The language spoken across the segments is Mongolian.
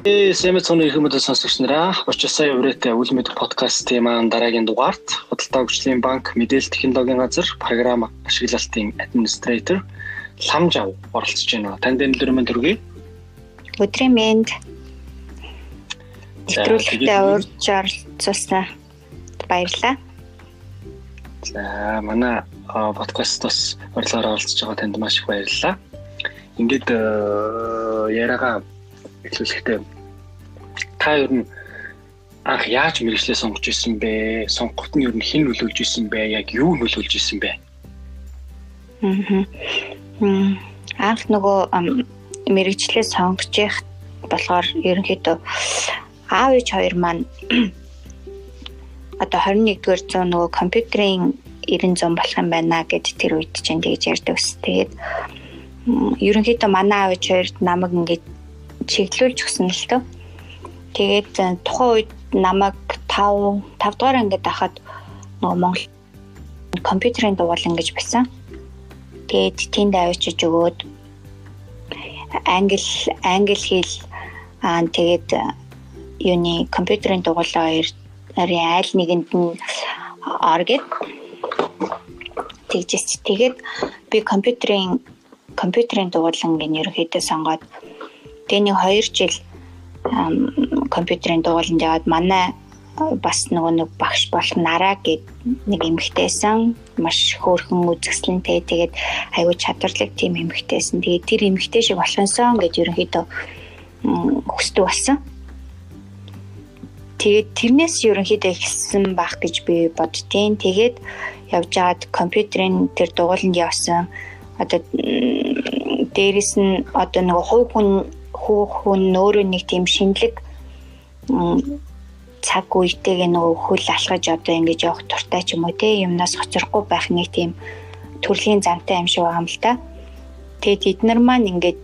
Э сэмэцоны их мэдээ сонсогч нараа очисаа еврейтэй үл мэд подкастын маань дараагийн дугаарт худалдаа хөгжлийн банк мэдээлэл технологийн газар програм ашиглалтын администратор Ламжав оролцож байна. Танд энэ өдрийн мэнд төргий. Өдрийн мэнд. Нэвтрүүлэгтээ урьж оролцуулсан баярлалаа. За манай подкаст бас урьлаараа оролцож байгаа танд маш их баярлалаа. Ингээд яриагаа эхлүүлэхдээ та ер нь анх яаж мэрэгчлээ сонгож ирсэн бэ? Сонгоход нь ер нь хэн нөлөөлж ирсэн бэ? Яг юу нөлөөлж ирсэн бэ? Аа. Анх нөгөө мэрэгчлээ сонгож их болохоор ерөнхийдөө аав ээж хоёр маань одоо 21-р зуун нөгөө компьютерийн 90 100 болох юм байна гэд тэр үед чинь тэгж ярьдаг ус. Тэгээд ерөнхийдөө манай аав ээж хоёрт намайг ингээд чиглүүлж өгсөн л тоо. Тэгээд э, тухайн үед намайг 5 5 дугаар ангид байхад нөгөө Монгол компьютерийн дугуулан гэж байсан. Тэгээд тэнд авчиж өгөөд англи англи хэл аа тэгээд э, юуны компьютерийн дугуулаа хоёр нарийн айл нэгэнд нь ор гэд тэгжээс тэгээд би компьютерийн компьютерийн дугуулан гэн ерөөхдөө сонгоод тэгээ нэг 2 жил компьютерийн дугууланд яваад манай бас нөгөө нэг багш болох нараа гэд нэг эмэгтэйсэн маш хөөрхөн үзэсгэлэнтэй тэгээд аюу чадварлаг тийм эмэгтэйсэн тэгээд тэр эмэгтэй шиг болохынсон гэж ерөнхийдөө хүсдэг болсон. Тэгээд тэрнээс ерөнхийдөө ихсэн байх гэж би боддtiin. Тэгээд явж байгаад компьютерийн тэр дугууланд явсан одоо дээрэс нь одоо нөгөө хувь хүн хүү хүн өөрөө нэг тийм шинэлэг цаг үетэйг нөгөө хөл алхаж одоо ингэж явах туртай ч юм уу те юмнаас хоцрохгүй байх нэг тийм төрлийн зантай юм шиг байгаа юм л та. Тэгээд эднэр маань ингээд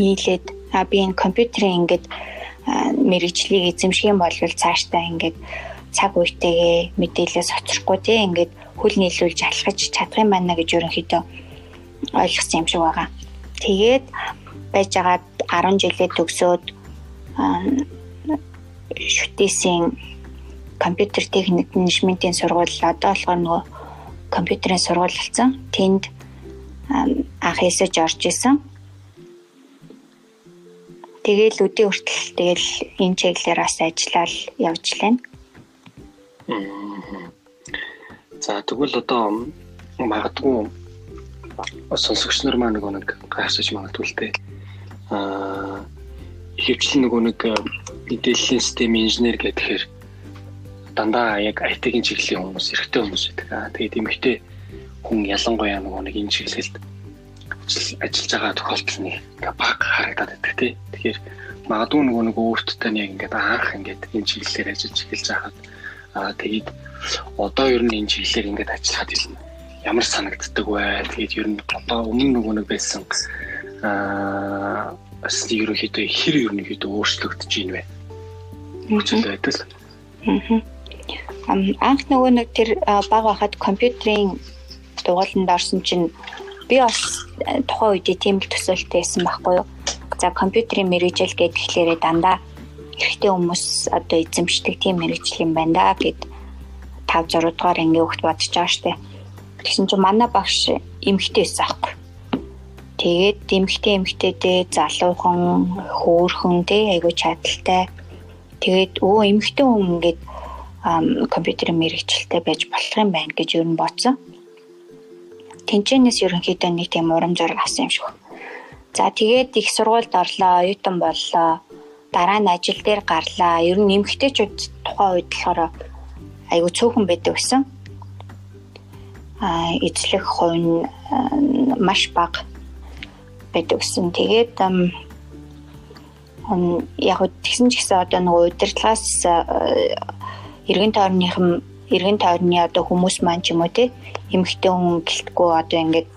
нийлээд а би энэ компьютерийн ингээд мэрэгжлийг эзэмших юм бол цаашдаа ингээд цаг үетэйгээ мэдээлэлээс хоцрохгүй те ингээд хөл нийлүүлж алхаж чадах юм байна гэж ерөнхийдөө ойлгосон юм шиг байгаа. Тэгээд байжгаад 10 жилээ төгсөөд шүтээсийн компьютер техник менежментийн сургууль одоо болохоор нөгөө компьютерийн сургууль болсон. Тэнд анх эсэж орж исэн. Тэгээл өдөө хүртэл тэгэл энэ чиглэлээр бас ажиллаад явж лээ. За тэгвэл одоо магадгүй сонсогч нар маань нөгөө нэг гайхсаж магадгүй л дээ. Аа ихэвчлэн нөгөө нэг мэдээллийн систем инженер гэхээр дандаа яг IT-ийн чиглэлийн хүмүүс, эрэгтэй хүмүүс байдаг. Аа тэгээд эмэгтэй хүн ялангуяа нөгөө нэг энэ чиглэлд ажиллаж байгаа тохиолдол нэг баг харагдаад байдаг тий. Тэгэхээр магадгүй нөгөө нэг өөртөө яг ингээд анх ингээд энэ чиглэлээр ажиллаж эхэлж байхад аа тэгээд одоо ер нь энэ чиглэлээр ингээд ажиллахад юм ямар санагддаг вэ? Тэгээд ер нь одоо өмнө нөгөө нэг байсан аа бас ерөнхийдөө хэр ерөнхийдөө өөрчлөгдөж байна вэ? Хүчтэй байдаг л. Анх нөгөө нэг тэр баг байхад компьютерийн дугууланд орсон чинь би бас тухайн үед тийм л төсөөлттэй байсан байхгүй юу? За компьютерийн мэрэгжил гэхлээрээ дандаа эрэгтэй хүмүүс одоо эзэмшдэг тийм мэрэгжил юм байна да гэд 5 6 дугаар ангийн хөлт бодож байгаа штеп Тэгсэн чинь манай багш эмгтэй байсан аахгүй. Тэгээд эмгтэй эмгтэйдээ залуухан, хөөхөн тий айгуу чадaltaй. Тэгээд өө эмгтэй хүн ингээд компьютерийн мэрэгчлэлтэй байж болох юм байна гэж юу н бодсон. Тэнцэнээс ерөнхийдөө нэг тийм урам зориг авсан юм шиг. За тэгээд их сургуульд орлоо, оюутан боллоо. Дараа нь ажил дээр гарлаа. Ер нь эмгтээчүүд тухайн үед болохоор айгуу цөөхөн байдаг гэсэн эзлэх хувь нь маш бага байдаг гэсэн. Тэгээд яг тэгсэн ч гэсэн одоо нөгөө удирдлагаас эргэн тойрныхан эргэн тойрны одоо хүмүүс маань ч юм уу те эмхтэн хүн гэлтгүү одоо ингээд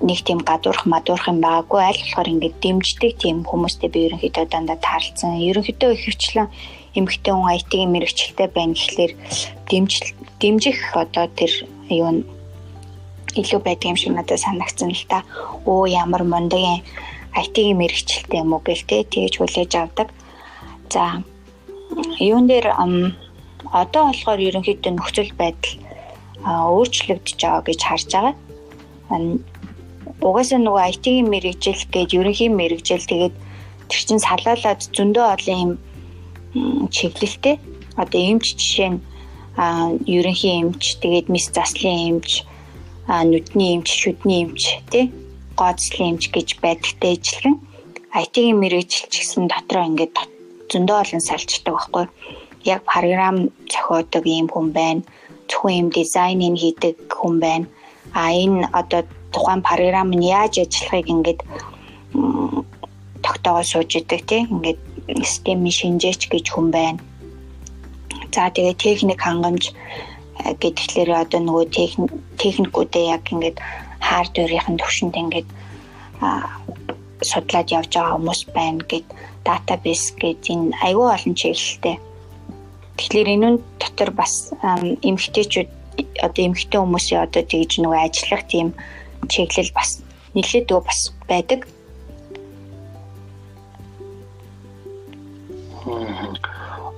нэг тийм гадуурх мадуурх юм байгаагүй аль болохоор ингээд дэмждэг тийм хүмүүстэй би ерөнхийдөө дандаа таарлцсан. Ерөнхийдөө их хвчлэн эмэгтэй хүн IT-ийн мэрэгчлэлтэй байна гэхлээр дэмжил дэмжих одоо тэр юу илүү байдаг юм шиг надад санагдсан л та. Оо ямар мундаг IT-ийн мэрэгчлэлтэй юм уу гэлтэй тэгж хүлээж авдаг. За юун дээр одоо болохоор ерөнхийдөө нөхцөл байдал өөрчлөгдөж байгаа гэж харж байгаа. Угаасаа нөгөө IT-ийн мэрэгжил гээд ерөнхий мэрэгжил тэгээд тэр чин салаалаад зөндөө олон юм чиглэлтэй. Одоо эмч жишээ нь ерөнхий эмч, тэгээд мис заслын эмч, нүдний эмч, шүдний эмч тий? Гооцлын эмч гэж байдагтай ижилхэн IT-ийн мэрэгжил ч гэсэн дотроо ингээд зөндөө олон салждаг байхгүй. Яг програм зохиодог ийм хүн байна. Зөвхөн ийм дизайныг хийдэг хүн байна. А энэ одоо тухайн програм нь яаж ажиллахыг ингээд тогтоогоо сууж идэг тийм ингээд системийн шинжээч гэж хүн байна. За тэгээ техник хангамж э, гэдгээр одоо нөгөө техникүүдээ яг ингээд хардверийн төвшөнд ингээд судлаад явж байгаа хүмүүс байна гэд database гэж энэ аюул олон чиглэлтэй. Тэгэхээр энэ нь дотор бас эмгтээчүүд одоо эмгтээ хүмүүсийн одоо тэгж нөгөө ажиллах тийм чиглэл бас нэлээд дөө бас байдаг.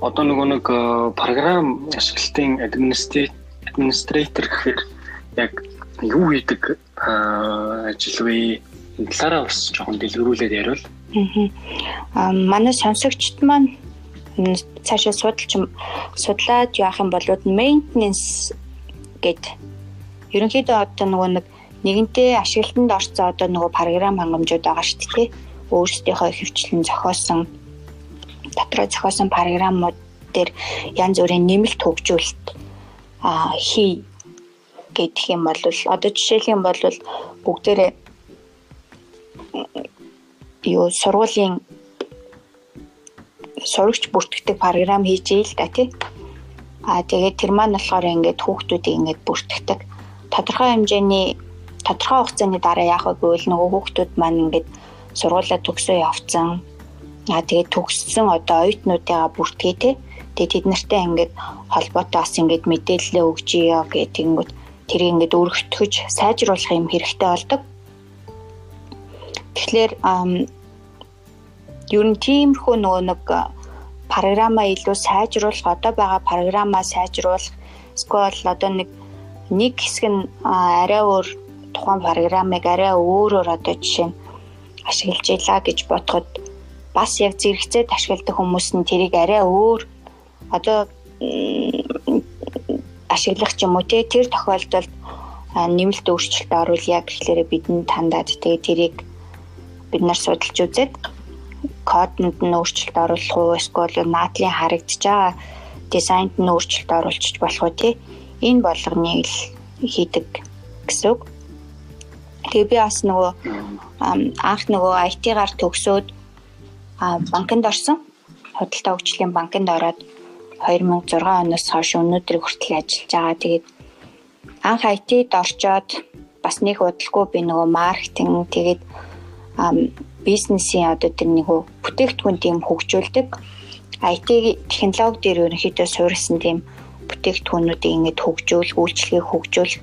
Одоо нөгөө нэг програм ашиглалтын администратор гэхээр яг юу хийдэг ажил вэ? Энэ талаараа бас жоохон дэлгэрүүлээд яриул. Аа. Манай сонсогчд маань цаашаа судалж судлаад яах юм бол maintenance гэд ерөнхийдөө одоо нөгөө нэг нэгэнтээ ашиглалтанд орцсон одоо нөгөө програм хангамжууд байгаа шүү дээ. Өөрсдийнхөө хөвчлэн зохиосон дотроо зохиосон програмууд дээр янз бүрийн нэмэлт хөгжүүлэлт хий гэдэг юм бол одоо жишээлх юм бол бүгдээрээ юу сургуулийн сурагч бүртгэдэг програм хийж ийл та тий. А тэгээд тэр маань болохоор ингээд хүүхдүүдийг ингээд бүртгэдэг. Тодорхой хэмжээний тодорхой хугацааны дараа яах вэ гэвэл нөгөө хүүхдүүд маань ингээд сургуулаа төгсөө явцсан. А тэгээд төгссөн одоо оюутнуудаа бүртгээ тий. Тэгээд тэд нартай ингээд холбоотой бас ингээд мэдээлэл өгчийё гэдэг ингээд тэрийг ингээд өргөтгөж сайжруулах юм хэрэгтэй болдог. Тэгэхээр ер нь тиймэрхүү нөгөө нэг програмаа илүү сайжруулах одоо байгаа програмаа сайжруулах эсвэл одоо нэг нэг хэсэг нь арай өөр тухайн програмыг арай өөрөөр одоо жишээ нь ашиглаж илаа гэж бодоход бас яг зэрэгцээд ашигладаг хүмүүс нь тэрийг арай өөр одоо ашиглах ч юм уу те тэр тохиолдолд нэмэлт өөрчлөлт оруул яг гэхлээрэ бидэнд тандаад тэгээ тэрийг бид нар судалж үзээд кодонд нь өөрчлөлт оруулах уу эсвэл наадлын харагдаж байгаа дизайнд нь өөрчлөлт оруулчих болох уу тий энэ болгоныг л хийдэг гэсэн үг. Тэгээ би бас нөгөө анх нөгөө IT-гаар төгсөөд банкнд орсон. Худалдаа хөгжлийн банкнд ороод 2006 оноос хойш өнөөдөр хүртэл ажиллаж байгаа. Тэгээд анх IT-д орчоод бас нэг удалгүй би нөгөө маркетинг тэгээд бизнесийн одоо тэр нэг бүтээгдэхүүн тийм хөгжүүлдэг IT технологи дээр ерөнхийдөө суурилсан тийм бүтээгдэхүүнүүдийг ингэж хөгжүүл, үйлчлэгийг хөгжүүл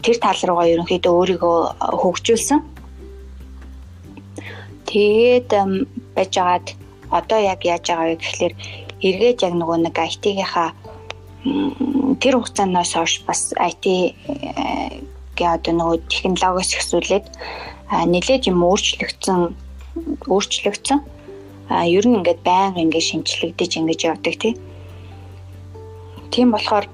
тэр тал руугаа ерөнхийдөө өөрийгөө хөгжүүлсэн. Тэгээд байжгаад одоо яг яаж байгаа вэ гэхэлэр эргээд яг нөгөө нэг IT-гийнхаа тэр хугацаанаас хойш бас IT гээ одоо нөгөө технологиос ихсүүлээд нэлээд юм өөрчлөгдсөн өөрчлөгдсөн а ер нь ингээд байнга ингээд шинчлэгдэж ингэж явдаг тий. Тийм болохоор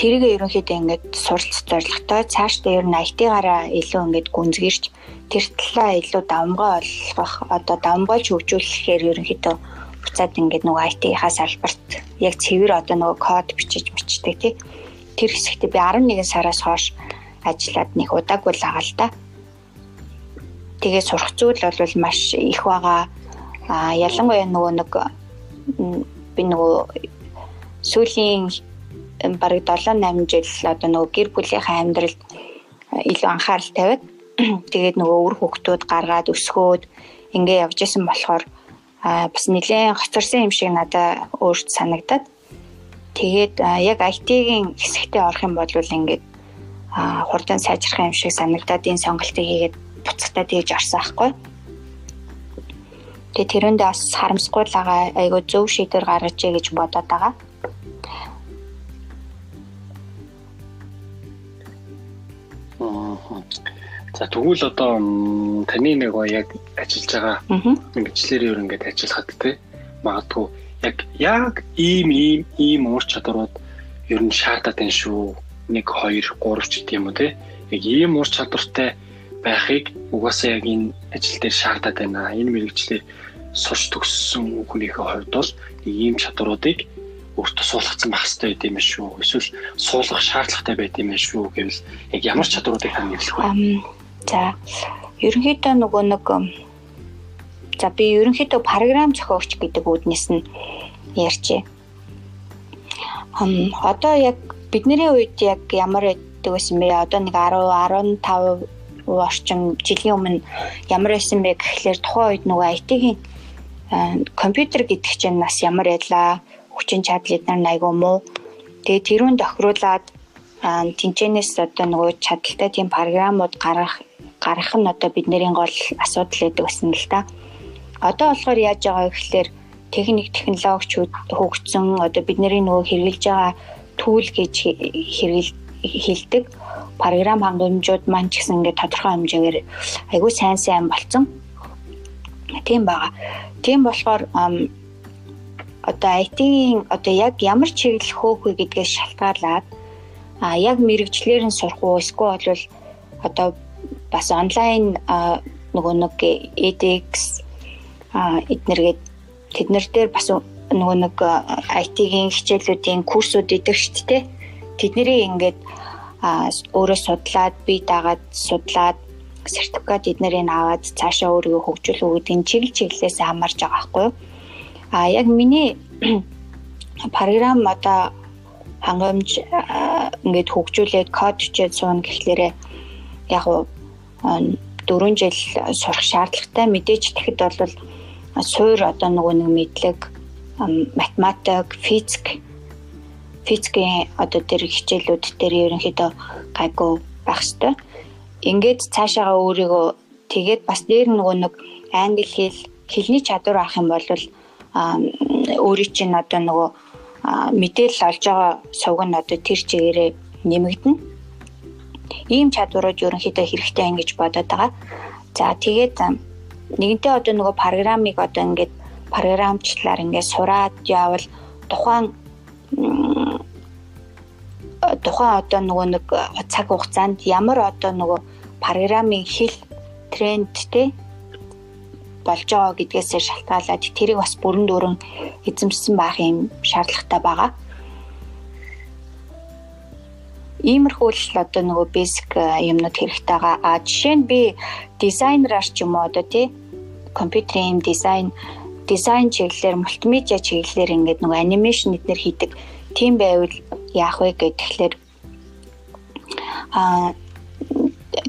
тэрийг ерөнхийдөө ингээд суралц зорилготой цаашдаа ер нь IT-гаараа илүү ингээд гүнзгийрч тэр талаа илүү давмгай олгох одоо давмгайлж хөгжүүлэхээр ерөнхийдөө буцаад ингээд нөгөө IT-ийнхаа салбарт яг цэвэр одоо нөгөө код бичиж бичдэг тий. Тэр хэсэгтээ би 11 сараас хойш ажиллаад нэг удаагүй л байгаа л да. Тэгээ сурах зүйл бол маш их байгаа. А ялангуяа нөгөө нэг би нөгөө сүүлийн бараг 7 8 жил одоо нөгөө гэр бүлийнхаа амьдралд илүү анхаарал тавиад тэгээд нөгөө үр хөвгтүүд гаргаад өсгөөд ингээ явж исэн болохоор бас нэлээд хоцорсон юм шиг надад өөрт санагдаад тэгээд яг IT-ийн хэсэгтээ орох юм бол ингээд хурдан сайжрах юм шиг санагдаад энэ сонголтыг хийгээд буцахтаа тэгж орсон аахгүй. Тэгээ тэрэндээ бас байгаа айгүй зөв шийдвэр гаргаж ий гэж бодоод байгаа. За тэгвэл одоо таны нэг яг ажиллаж байгаа мэрэгчлэр ер ингээд ажиллахад те магадгүй яг яг ийм ийм ийм уур чадварууд ер нь шаардаад байна шүү. 1 2 3 ч юм уу те. Яг ийм уур чадвартай байхыг угаасаа яг энэ ажил дээр шаардаад байна. Энэ мэрэгчлэр сурч төгссөн хүнийхээ хувьд бол ийм чадваруудыг өөртөө суулгацсан байх хэрэгтэй байд юм шүү. Эсвэл суулгах шаардлагатай байд юм шүү гэвэл яг ямар чадваруудыг тань нэрлэх вэ? За ерөнхийдөө нөгөө нэг за би ерөнхийдөө програм зохиогч гэдэг үүднээс нь ярьчээ. Хм одоо яг бидний үед яг ямар байдаг байсан бэ? Одоо нэг 10 15 орчим жилийн өмнө ямар байсан бэ гэхлээр тухайн үед нөгөө IT-ийн компьютер гэдэг чинь нас ямар ялаа хүчин чадал эдгээр айгүй муу. Тэгээ тэрүүн тохируулаад тэнцэнээс одоо нөгөө чадaltaй тийм програмууд гаргах гарах нь одоо бидний гол асуудал гэдэг байсан л да. Одоо болохоор яаж байгаа гэхэлэр техник технологичуд хөгжсөн одоо бидний нөгөө хэрэгжилж байгаа түүл гэж хэрэгэл хилдэг програм хангамжууд маань ч гэсэн ингээд тодорхой хэмжээгээр айгүй сайн сайн болцсон. Тийм байгаа. Тийм болохоор одоо IT-ийн одоо яг ямар чиглэл хөөх вэ гэдгээс шалтгаалаад а яг мэрэгчлэр нь сурах уу эсвэл бол одоо бас онлайн нөгөө нэг edX эднэргээд тэд нар дээр бас нөгөө нэг IT-ийн хичээлүүдийн курсууд идэг шүү дээ. Тэднийг ингээд өөрөө судлаад бие дагаад судлаад сертификат эднэрийг аваад цаашаа өөрийгөө хөгжүүлэх нь чиглэл чиглэлээс хамаарж байгаа байхгүй юу? А яг миний програм одоо хангамж ингээд хөгжүүлээд код хичээл суuna гэхлээрэ яг уу 4 жил сурах шаардлагатай. Мэдээж тэгэхэд бол суур одоо нөгөө нэг мэдлэг математик физик физикийн одоо тэр хичээлүүд дээр ерөнхийдөө гайгүй байх хэвээр ингээд цаашаага өөрийгөө тэгээд бас дээр нөгөө нэг англи хэл хэлний чадвар авах юм бол өөрийн чинь одоо нөгөө мэдээлэл олж байгаа сувг нь одоо тэр чигээрээ нэмэгдэнэ. Ийм чадварууд ерөнхийдөө хэрэгтэй юм гэж бодоод байгаа. За тэгээд нэгэнтээ одоо нөгөө программыг одоо ингээд програмчлаар ингээд сураад явал тухайн тухайн одоо нөгөө нэг цаг хугацаанд ямар одоо нөгөө программын хэл трендтэй болж байгаа гэдгээс шалтгаалаад тэрийг бас бүрэн дүүрэн эзэмшсэн байх юм шаардлагатай байгаа. Иймэрхүү л одоо нөгөө basic юмнууд хэрэгтэй байгаа. А жишээ нь би дизайнераар ч юм уу одоо тий компьютерийн дизайн дизайн чиглэлээр мультимедиа чиглэлээр ингээд нөгөө анимашн эднэр хийдэг тийм байвал яах вэ гэхээр а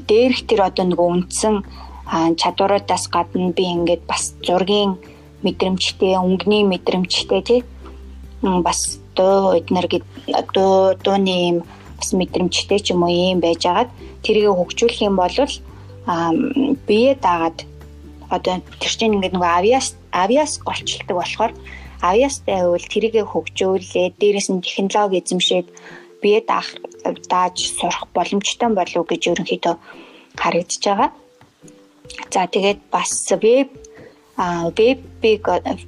дээрх тэр одоо нөгөө үндсэн чадваруудаас гадна би ингээд бас зургийн мэдрэмжтэй, өнгөний мэдрэмжтэй тий бас дуу эднэр гэд дуу дууны юм бас мэдрэмжтэй ч юм уу юм байж агаад тэрийг хөгжүүлэх юм бол бие даагаад одоо тэр чинь ингээд нөгөө авиас авиас голчилдаг болохоор авиастай байвал тэрийг хөгжүүлээ дээрээс нь технологи эзэмшээд бие даах дааж сурах боломжтой болов гэж ерөнхийдөө харагдаж байгаа. За тэгээд бас веб веб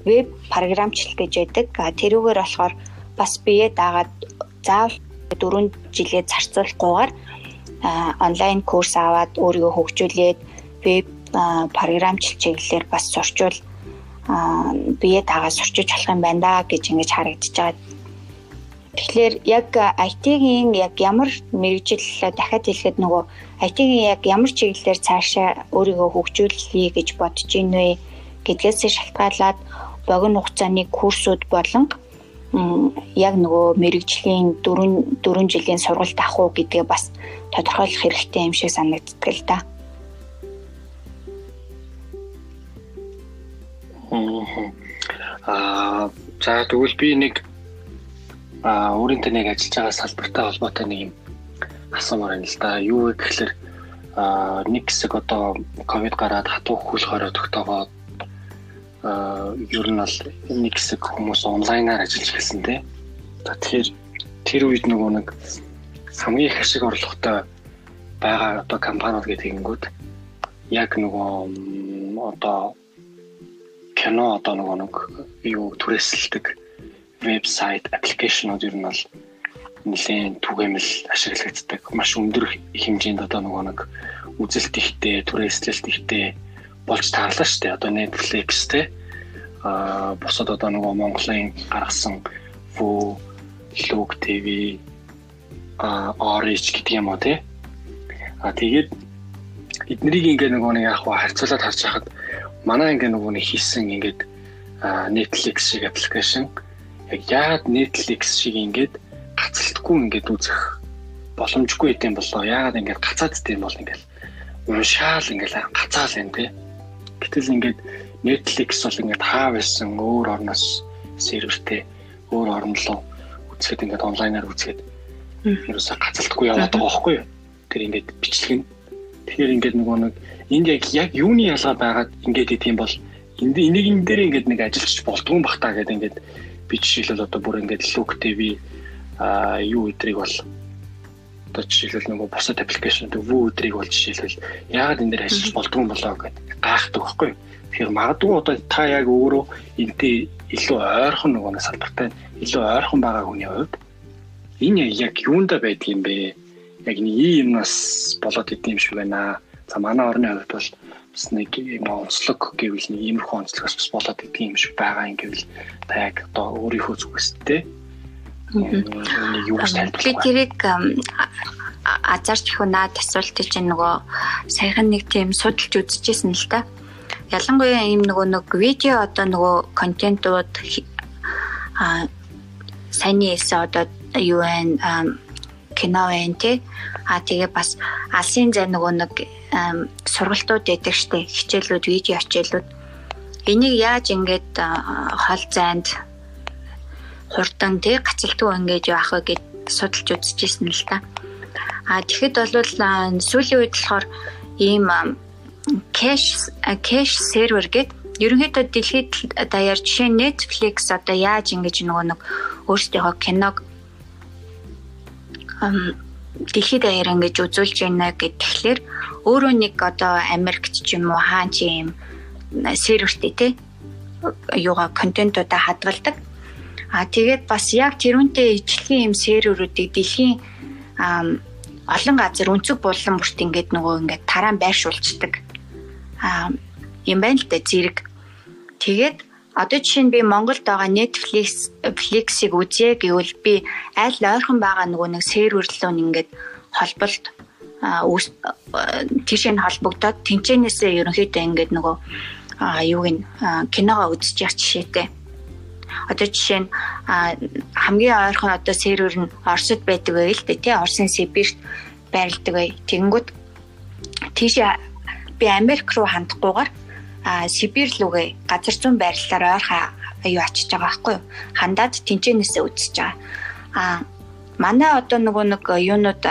веб програмчлал гэж байдаг. Тэрүүгээр болохоор бас бие дагаад заавал 4 жилээ зарцуулахгүйгээр онлайн курс аваад өөрийгөө хөгжүүлээд веб програмчлал чиглэлээр бас сурчвал бие дагаад сурчиж болох юм байна да гэж ингэж харагдаж байгаа. Тэгэхээр яг IT-ийн яг ямар мэрэгжил дахиад хэлэхэд нөгөө IT-ийн яг ямар чиглэлээр цаашаа өөрийгөө хөгжүүлэе гэж бодож ийн вэ гэдгээс шалтгаалаад богино хугацааны курсууд болон яг нөгөө мэрэгжлийн 4 4 жилийн сургалт авах уу гэдгээ бас тодорхойлох хэрэгтэй юм шиг санагддаг л да. Аа за тэгвэл би нэг а өөрийнхөө нэг ажиллаж байгаа салбартай холбоотой нэг юм асуумаар байна л да. Юу вэ гэхээр а нэг хэсэг одоо ковид гараад хатуу хөл хороо тогтоогоод ер нь бол нэг хэсэг хүмүүс онлайнаар ажиллаж эхэлсэн тий. За тэгэхээр тэр үед нөгөө нэг хамгийн их ашиг орлоготой байгаа одоо компаниуд гэдэг ингэнгүүт яг нөгөө одоо кино одоо нөгөө нэг юу түрээсэлдэг вебсайт, аппликейшнууд ер нь бол нэлээд түгээмэл ашиглагддаг. Маш өндөр хэмжээнд одоо нөгөө нэг үзэлт ихтэй, түрээслэлт ихтэй болж таарлаа шүү дээ. Одоо Netflix те а бусад одоо нөгөө Монголын гаргасан Vu, Look TV, а Orange гэдэг юм уу те. А тэгээд эднэрийг ингээ нөгөө нэг яг харьцуулаад харж хахад манай ингээ нөгөө нэг хийсэн ингээд Netflix шиг аппликейшн яг яагаад Netflix шиг ингээд гацалтгүй ингээд үзэх боломжгүй гэдэм болоо. Яагаад ингээд гацаад дим бол ингээд уншаал ингээд гацаал юм тий. Гэтэл ингээд Netflix бол ингээд хаа байсан өөр орноос сервертэй өөр орн руу үзэхэд ингээд онлайнаар үзэхэд ерөөсө гацалтгүй яваад байгаа байхгүй юу? Тэр ингээд бичлэг нь. Тэгэхээр ингээд нөгөө нэг энд яг яг юуны ялгаа байгаад ингээд идэм бол энд энийг энэ дээр ингээд нэг ажиллаж болдгоо бах та гэдэг ингээд би жишээлбэл одоо бүр ингээд Look TV а юу өдрийг бол одоо жишээлбэл нөгөө бусад аппликейшнүүд вүү өдрийг бол жишээлбэл яагаад энэ дээр ажиллаж болдгоо болоо гэдэг гайхдаг байхгүй. Тэгэхээр магадгүй одоо та яг өөрөө энтэй илүү ойрхон нөгөө салбартай илүү ойрхон байгаа хүний хувьд энэ яг юунда байдгийм бэ? Яг нэг юмнаас болоод идэм шиг байна. За манай орны хувьд бол бас нэг юм онцлог гэвэл нэг иймэрхүү онцлогоос бас болоод идэг юм шиг байгаа юм гэвэл та яг одоо өөрийнхөө зүгэстэй юу гэж тайлбарлах вэ? Тэрийг азарч их наад асуултыг чинь нөгөө саяхан нэг тийм судалж үзчихсэн л та. Ялангуяа ийм нөгөө нэг видео одоо нөгөө контентууд а саний хэлсэн одоо юу вэ кино вэ тий а тэгээ бас алсын зай нөгөө нэг сургалтууд байдаг штэ хичээлүүд видео хичээлүүд энийг яаж ингээд хол зайд хурдан тий гацалтгүй ингээд яах вэ гэд судалж үзчихсэн л та а тэгэхэд бол сүүлийн үед болохоор ийм кэш кэш сервер гэдэг ерөнхийдөө дэлхийд даяар жишээ Netflix одоо яаж ингэж нөгөө нэг өөрсдийнхөө киног дэлхийд даяар ингэж үзүүлж байна гэхлээр өөрөө нэг одоо Америкт ч юм уу хаан ч юм сервертэй те юугаа контентуудаа хадгалдаг. А тэгээд бас яг тэрүүнтэй ижлэгийн юм серверүүдийг дэлхийн олон газар өнцөг булан бүрт ингээд нөгөө ингээд тараан байршуулцдаг. Юм байна л да зэрэг. Тэгээд Одоо жишээ нь би Монголд байгаа Netflix Flix-ийг үзье гэвэл би аль ойрхон байгаа нөгөө нэг серверлөө ингээд холболт тийш нь холбогдоод тэнцэнээсээ ерөнхийдөө ингээд нөгөө юуг нь киногоо явах жишээтэй. Одоо жишээ нь хамгийн ойрхон одоо сервер нь Оросд байдаг байл л дээ тий Оросын Сибирт байрладаг бай. Тэгэнгүүт тийш би Америк руу хандахгүйгээр Сибирь лүгээ газар зүүн байрлалаар ойрхон аюу очиж байгаа байхгүй юу. Хандаад тэнцэнээсээ үзэж байгаа. А манай одоо нөгөө нэг юунууд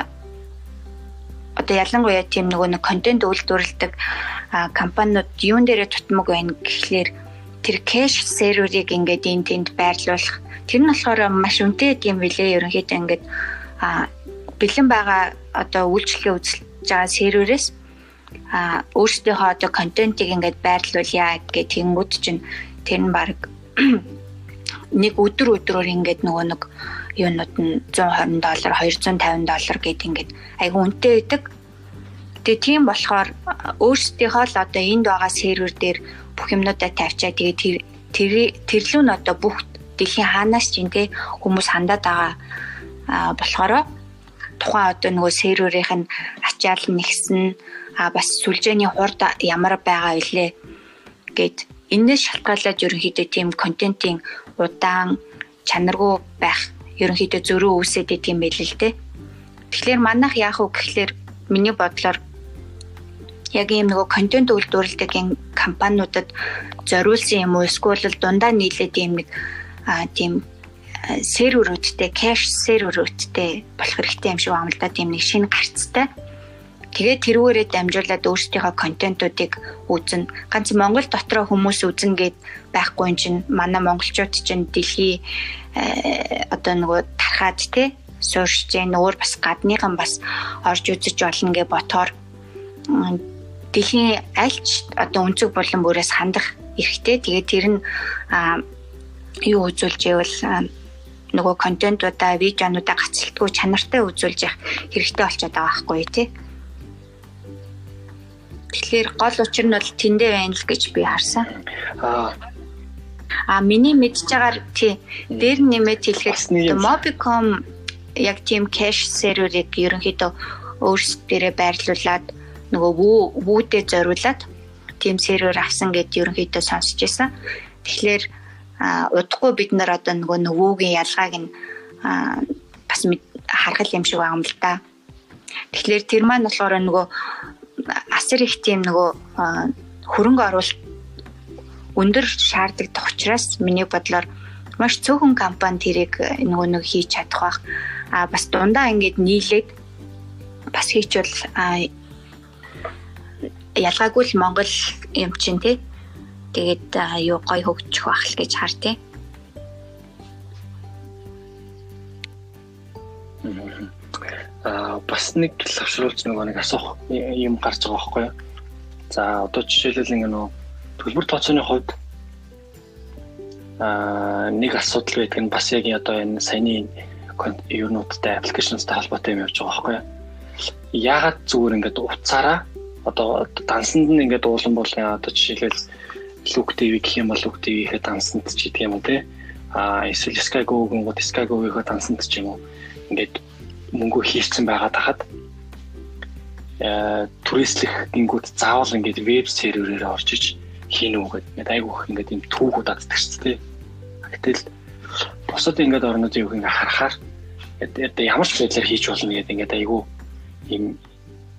одоо ялангуяа тийм нөгөө нэг контент үйлдвэрлэдэг компаниуд юун дээрээ тутмаг байна гэхлээр тэр кэш серверийг ингээд энэ тэнд байрлуулах тэр нь болохоор маш үнэтэй юм билээ ерөнхийдөө ингээд бэлэн байгаа одоо үйлчлэгээ үзэж байгаа серверээс а өөрсдийнхөө одоо контентийг ингээд байрлуулъя гэх тэнгууд чинь тэр нь баг нэг өдөр өдрөөр ингээд нөгөө нэг юунууд нь 120 доллар 250 доллар гэд ингээд айгу үнэтэй байдаг. Тэгээ тийм болохоор өөрсдийнхөө л одоо энд байгаа сервер дээр бүх юмнуудаа тавьчаа тэгээ тэр тэрлүү нь одоо бүх дэлхийн хаанаас ч юм те хүмүүс хандаад байгаа болохоор тухайн одоо нөгөө серверийнх нь ачаал нэгсэн а бас сүлжээний хурд ямар байгаа илээ гэд энэс шалтгаалаад ерөнхийдөө тийм контентын удаан чанаргүй байх ерөнхийдөө зөрүү идэг юм байл л дээ. Тэгэхээр манайх яах вэ гэхлээр миний бодлоор яг ийм нөгөө контент үйлдвэрлэдэг компаниудад зориулсан юм уу эсвэл дундаа нийлээд ийм нэг тийм серверүүдтэй, кэш серверүүдтэй болох хэрэгтэй юм шиг да. Тийм нэг шинэ гарцтай Тэгээд тэрүүгээрээ дамжуулаад өөрсдийнхөө контентуудыг үзнэ. Ганц Монгол дотроо хүмүүс үзнэ гэд байхгүй юм чинь манай монголчууд чинь дэлхий одоо нөгөө тархаад те суурьж जैन өөр бас гадныхан бас орж үзэж болно гэ ботоор дэлхийн альч одоо өнцөг болон бүрээс хандах эрхтэй. Тэгээд тэр нь юу үзүүлж ивэл нөгөө контентуудаа видеонуудаа гацалтгүй чанартай үзүүлж явах хэрэгтэй болчиход байгаа байхгүй тий. Тэгэхээр гол учир нь бол тэндээ байна л гэж би харсан. Аа А миний мэдж байгаагаар тий дээр нэмээд хэлэхэд Mobicom яг тийм кэш серверийг ерөнхийдөө өөрсдөө байрлуулад нөгөө вүү вүүдээ зориулаад тийм сервер авсан гэд ерөнхийдөө сонсч байсан. Тэгэхээр удахгүй бид нар одоо нөгөө нөгөөгийн ялгааг нь бас харгал юм шиг байгаа юм л да. Тэгэхээр тэр маань болохоор нөгөө асар их тийм нөгөө хөрөнгө оруулалт өндөр шаардлагатай учраас миний бодлоор маш цөөхөн компани тэрийг нөгөө нэг хийж чадах бах. А бас дундаа ингээд нийлээд бас хийчвэл ялгаагүй л Монгол юм чинь тий Тэгээд юу гой хөгжих байх л гэж хар тий. Аа бас нэг лавшруулж нөгөө нэг асуух юм гарч байгаа байхгүй юу? За одоо жишээлбэл ингэ нөө төлбөр тооцооны хувьд аа нэг асуудал байдаг нь бас яг одоо энэ саяны юунуудтай аппликейшнстай холбоотой юм явж байгаа байхгүй юу? Яагаад зүгээр ингээд уцаараа одоо дансанд нь ингээд уулан бол одоо жишээлбэл Look TV гэх юм бол Look TV-ийнхээ дансанд ч гэдэг юм уу те. А эсвэл Sky Go-гийн гот Sky Go-ийнхээ дансанд ч юм уу. Ингээд мөнгө хийцэн байгаад хахад э туристлэх гингүүд заавал ингээд веб серверээр орж иж хийнэ үгээд ингээд айгүйх ингээд юм түүхүүд даддаг ч тий. Гэтэл бусад ингээд орнуудын үг ингээд харахаар ямар ч байдлаар хийж болно гэдэг ингээд айгүй юм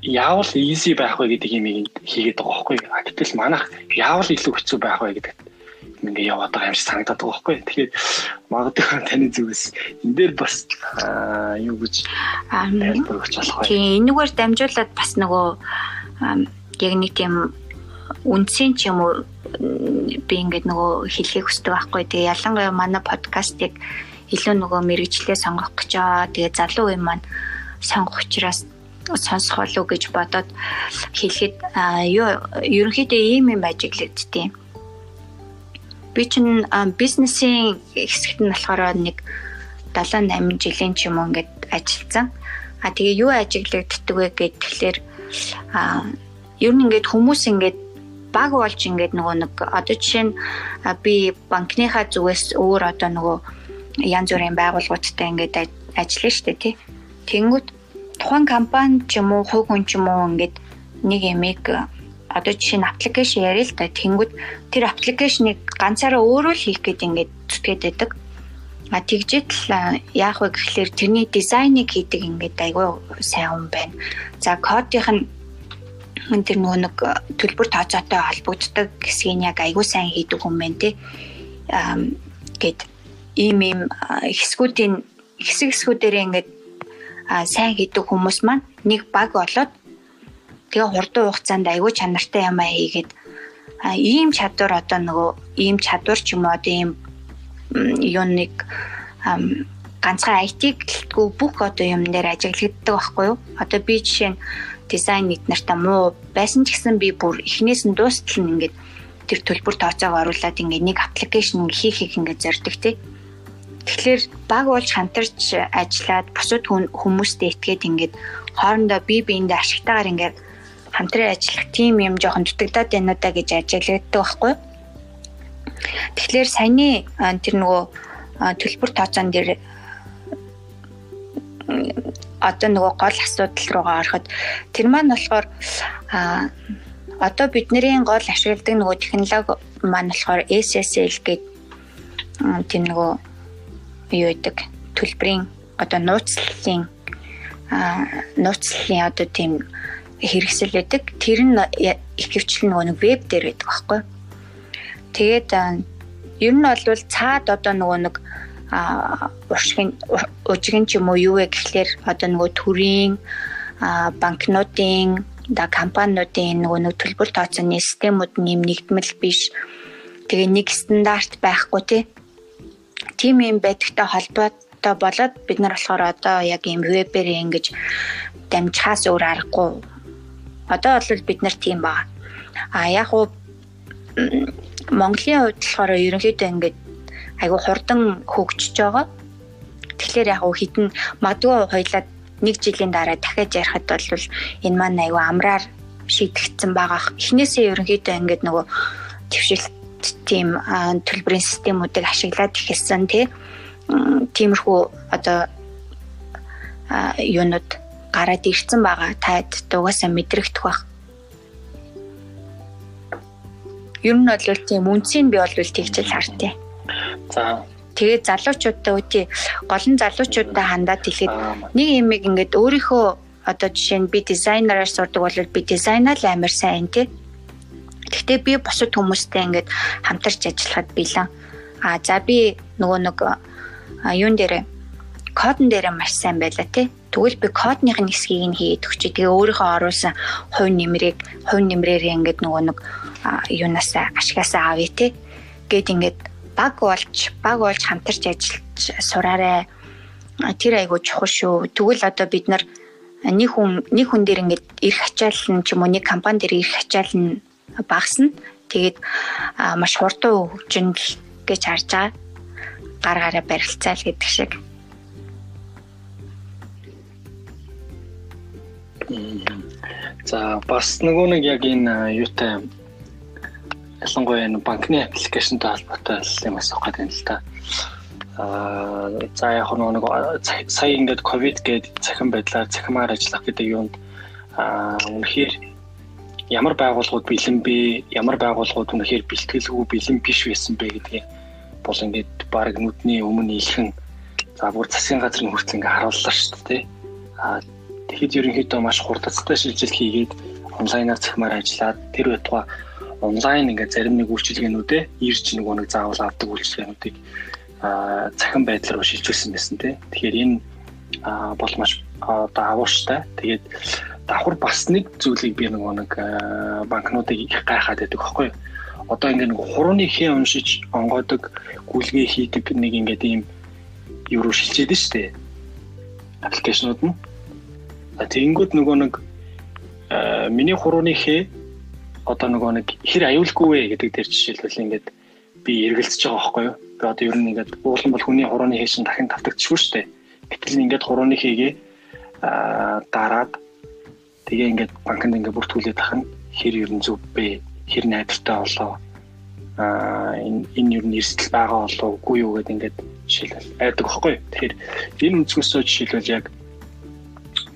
яавал easy байх вэ гэдэг юм хийгээд байгаа байхгүй. Гэтэл манайх яавал илүү хэцүү байх вэ гэдэг ингээ яваад байгаа юм шиг санагдаад байгаа байхгүй. Тэгэхээр магадгүй таны зүгээс энэ дээр бас юу гэж тайлбар өгч болох вэ? Тийм энэгээр дамжуулаад бас нөгөө яг нэг тийм үндсийн ч юм уу би ингээд нөгөө хэлхийг хүсдэг байхгүй. Тэгээ ялангуяа манай подкастыг илүү нөгөө мэрэгчлээ сонгох гэж байгаа. Тэгээ залуу үе маань сонгох учраас сонсох болов гэж бодоод хэлэхэд юу ерөнхийдөө ийм юм ажиглагдтiin. Би чинь бизнесийн хэсэгт нь болохоор нэг 7 8 жилийн ч юм уу ингээд ажилласан. А тэгээ юу ажиглагддаг вэ гэхээр а ер нь ингээд хүмүүс ингээд баг болж ингээд нөгөө нэг одоо жишээ нь би банкныхаа зүгээс өөр одоо нөгөө янз бүрийн байгууллагуудтай ингээд ажиллана шүү дээ тий. Тэнгүүт тухайн компани ч юм уу хувь хүн ч юм уу ингээд нэг ямиг одоо жишээ нь аппликейшн яриа л та тэнгүүд тэр аппликейшнийг ганцаараа өөрөө л хийх гээд ингээд зүтгээд байдаг. А тэгжээд л яах вэ гэхлээр тэрний дизайныг хийдэг ингээд айгүй сайн хүн байна. За кодынх нь тэр нөгөө нэг төлбөр тооцоотой холбогддог хэсгийг яг айгүй сайн хийдэг хүн байна. Аа гээд ийм ийм хэсгүүдийн хэсэг хэсгүүдээр ингээд сайн хийдэг хүмүүс маань нэг баг болоод тэгээ хурдан хугацаанд аягүй чанартай юм а хийгээд ийм чадвар одоо нөгөө ийм чадвар ч юм уу одоо ийм юу нэг ганцхан IT гэлтгүй бүх одоо юм дээр ажиглагддаг байхгүй юу? Одоо би жишээ нь дизайн нийт нартаа муу байсан ч гэсэн би бүр эхнээс нь дуустал нь ингээд тэр төлбөр тооцоог оруулаад ингээд нэг аппликейшн хийх хийх ингээд зорддог тий. Тэгэхээр баг болж хамтарч ажиллаад бусад хүмүүстэй итгээд ингээд хоорондоо бие биендээ ашигтайгаар ингээд хамтран ажиллах тийм юм жоохон дутагдаад байна удаа гэж ажиглагддаг байхгүй. Тэгэхээр саяны тэр нөгөө төлбөр тооцоон дээр одоо нөгөө гол асуудал руугаа ороход тэр маань болохоор одоо бидний гол ашигладаг нөгөө технологи маань болохоор SSL гэдэг тийм нөгөө юу гэдэг төлбөрийн одоо нууцлалын нууцлалын одоо тийм хэрэгсэл байдаг. Тэр нь ихэвчлэн нөгөө нэг веб дээр байдаг байхгүй. Тэгээд ер нь бол цаад одоо нөгөө нэг уршигын ужигын ч юм уу юу вэ гэхлээр одоо нөгөө төрийн банкнуудын да компаниудын нөгөө нэг төлбөр тооцооны системүүд нэм нэгдмэл биш. Тэгээ нэг стандарт байхгүй тий. Тим юм байдагтай холбоотой болоод бид нар болохоор одоо яг юм вебээр ингэж дамжихаас өөр аргагүй. Одоо бол бид нар тийм байгаа. А яг уу Монголын хувьд болохоор ерөнхийдөө ингээд айгу хурдан хөгжиж байгаа. Тэгэхээр яг хитэн магадгүй хоёлаа нэг жилийн дараа дахиад ярихад бол энэ маань айгүй амраар шийдэгдсэн байгаа. Эхнээсээ ерөнхийдөө ингээд нөгөө твшилт тийм төлбөрийн системүүдийг ашиглаад ихэлсэн тий. Тиймэрхүү одоо юунууд гараад ирсэн байгаа. Таад дугаасаа мэдрэгдэх байх. Ер нь бол тийм үнцийг би бол тэгжэл хартыг. За Тэгээд залуучуудаа үгүй гол нь залуучуудаа хандаад хэлээд нэг юм ингээд өөрийнхөө одоо жишээ нь би дизайнераар сурдаг бол би дизайнаа л амар сайн тий. Гэхдээ би бусад хүмүүстэй ингээд хамтарч ажиллахад билэн. А за би нөгөө нэг юун дээрээ кодн дээрээ маш сайн байлаа тий. Тэгвэл би кодных нь хэсгийг нь хийгээд өгчээ. Тэгээ өөрийнхөө оруулсан хувь нэмрийг хувь нэмрээр ингээд нөгөө нэг юунасаа ашигасаа авъя тий. Гэт ингээд баг болж баг болж хамтарч ажиллаж сураарай. Тэр айгуу чухал шүү. Тэгвэл одоо бид нар нэг хүн нэг хүн дээр ингээд ирэх ачаал нь ч юм уу нэг компани дээр ирэх ачаал нь багасна. Тэгээд маш хурдан хөгжинэ гэж харж байгаа. Гар гараа барилцаал гэдэг шиг. За бас нөгөө нэг яг энэ юутай ялангуяа энэ банкны аппликейшнтэй холбоотой юм асуух гэдэг юм л та. Аа за яг нэг сая ингээд ковид гээд цахим байдлаар цахимаар ажиллах гэдэг юунд аа үнэхээр ямар байгууллагууд бэлэн бэ? Ямар байгууллагууд үнэхээр бэлтгэлгүй бэлэн биш байсан бэ гэдгийг бол ингээд баг нүдний өмнө илхэн за бүр засгийн газрын хүртэл ингээд харууллаа шүү дээ. Аа тэгэхэд ерөнхийдөө маш хурдцтай шилжилт хийгээд онлайнаар цахимаар ажиллаад тэр байтугай онлайн ингээд зарим нэг үйлчилгээнүүдээ ирж нөгөө нэг заавал авдаг үйлчилгээнүүдийг цахим байдлаар шилжүүлсэн байсан тий. Тэгэхээр энэ бол маш одоо авууштай. Тэгээд давхар бас нэг зүйлийг би нөгөө нэг банкнуудыг их гайхаад байдаг юу? Одоо ингээд нэг хурууны хээ уншиж онгойдог гүйлгээ хийдэг нэг ингээд ийм руу шилжээд нь штэ. Аппликейшнууд нь. Тэгэнгүүт нөгөө нэг миний хурууны хээ одоо нөгөө нэг хэр аюулгүй вэ гэдэг дээр жишээлбэл ингээд би эргэлзэж байгаа байхгүй юу. Би одоо ер нь ингээд уулан бол хүний хурууны хийшин дахин тавтагдчихгүй шүү дээ. Гэтэл ингээд хурууны хийгээ аа дараад тэгээ ингээд банкнд ингээд бүртгүүлээд тах нь хэр ер нь зөв бэ? Хэр найдвартай болоо? Аа энэ энэ ер нь эрсдэл байгаа болоо үгүй юу гэдэг ингээд жишээлбэл айдаг байхгүй. Тэгэхээр энэ өнцгөөсөө жишээлбэл яг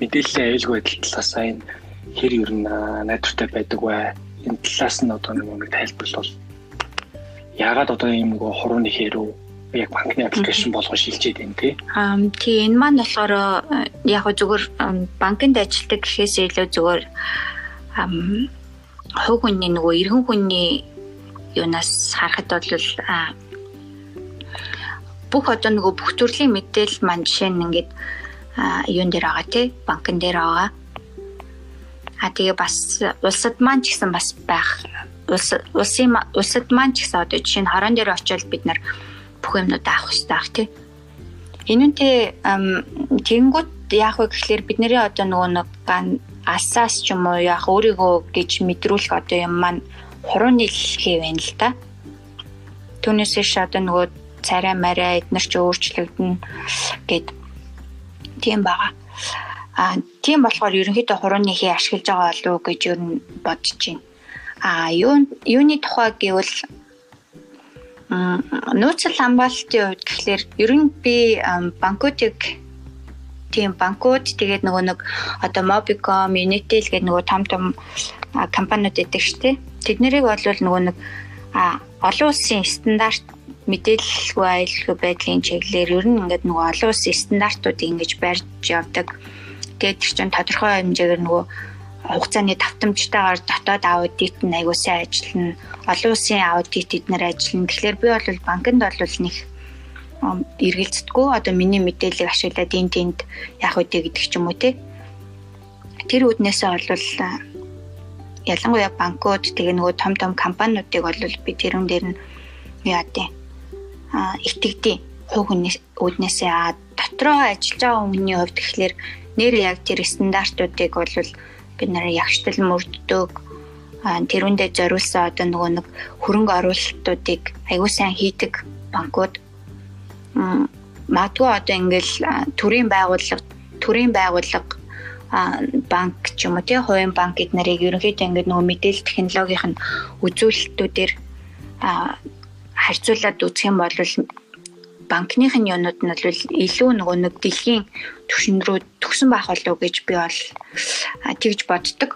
мэдээллийн аюулгүй байдал талаас энэ хэр ер нь найдвартай байдаг вэ? энэ талаас нь одоо нэг тайлбарлал яагаад одоо ийм нэг хурууны хэрүү яг банкны аппликейшн болгож шилжээд байна тий. Аа тий энэ маань болохоор э, яг зүгээр банкнд ажилладаг гэхээс илүү зүгээр хувь хүний нөгөө иргэн хүний юунаас харахад бол бүх одоо нөгөө бүх төрлийн мэдээлэл маань жишээ нь ингээд юун дээр байгаа тий банкн дээр байгаа А тэгээ бас улсад маань ч гэсэн бас байх. Улс улсын улсад маань ч гэсэн одоо жишээ нь хорон дээр очиод бид нар бүх юмнууд авах хэрэгтэй ах тий. Энэ үнтэй тэгэнгүүт яах вэ гэхлээр бидний одоо нөгөө нэг алсаас ч юм уу яах өөрийгөө гэж мэдрүүлэх одоо юм маань хурууны хийв байна л да. Түүнээс ш одоо нөгөө царай марай эднэр ч өөрчлөгдөн гэд тийм байгаа. А тийм болохоор ерөнхийдөө хурууны хий ашиглаж байгаа болов уу гэж юу бодож байна. А юу юуны тухай гэвэл нууцлал хамгаалалтын хувьд гэхлээр ер нь би банкуудыг тийм банкуд тэгээд нөгөө нэг одоо Mobicom, Unitel гэдэг нөгөө том том компаниуд шүү дээ. Тэднэрийг бол нөгөө нэг олон улсын стандарт мэдээлэлгүй аюулгүй байдлын чиглэлээр ер нь ингээд нөгөө олон улсын стандартуудыг ингэж барьж явдаг Тэгээд тэр чинь тодорхой хэмжээгээр нөгөө хугацааны давтамжтайгаар дотоод аудит нь аягүй сайн ажиллана. Олон улсын аудит эднэр ажиллана. Тэгэхээр би бол банкнд бол нэг эргэлздэггүй одоо миний мэдээллийг ашиглаад энд тэнд яах вэ гэдэг ч юм уу те. тэр үүднээсээ бол ялангуяа банкуд тэгээ нөгөө том том компаниудыг бол би тэрүүн дээр нь яа дээ а итгэдэг хувь хүний үүднээсээ а дотроо ажиллаж байгаа хүний хувьд тэгэхээр нэр яг тэр стандартуудыг бол бид нараа ягштал мөрддөг. Тэрүүндээ зориулсан одоо нөгөө нэг хөрөнгө оруулалтуудыг аягүй сайн хийдэг банкуд. Магадгүй одоо ингээл төрийн байгууллага төрийн байгууллага банк ч юм уу тий хувийн банк эднэрийг ерөнхийдөө ингээд нөгөө мэдээлэл технологийн үзүүлэлтүүдээр харьцуулаад үзэх юм бол банкных нь юунууд нь бол илүү нөгөө нэг дэлхийн түвшин рүү төгсөн байх болов уу гэж би бол тэгж боддог.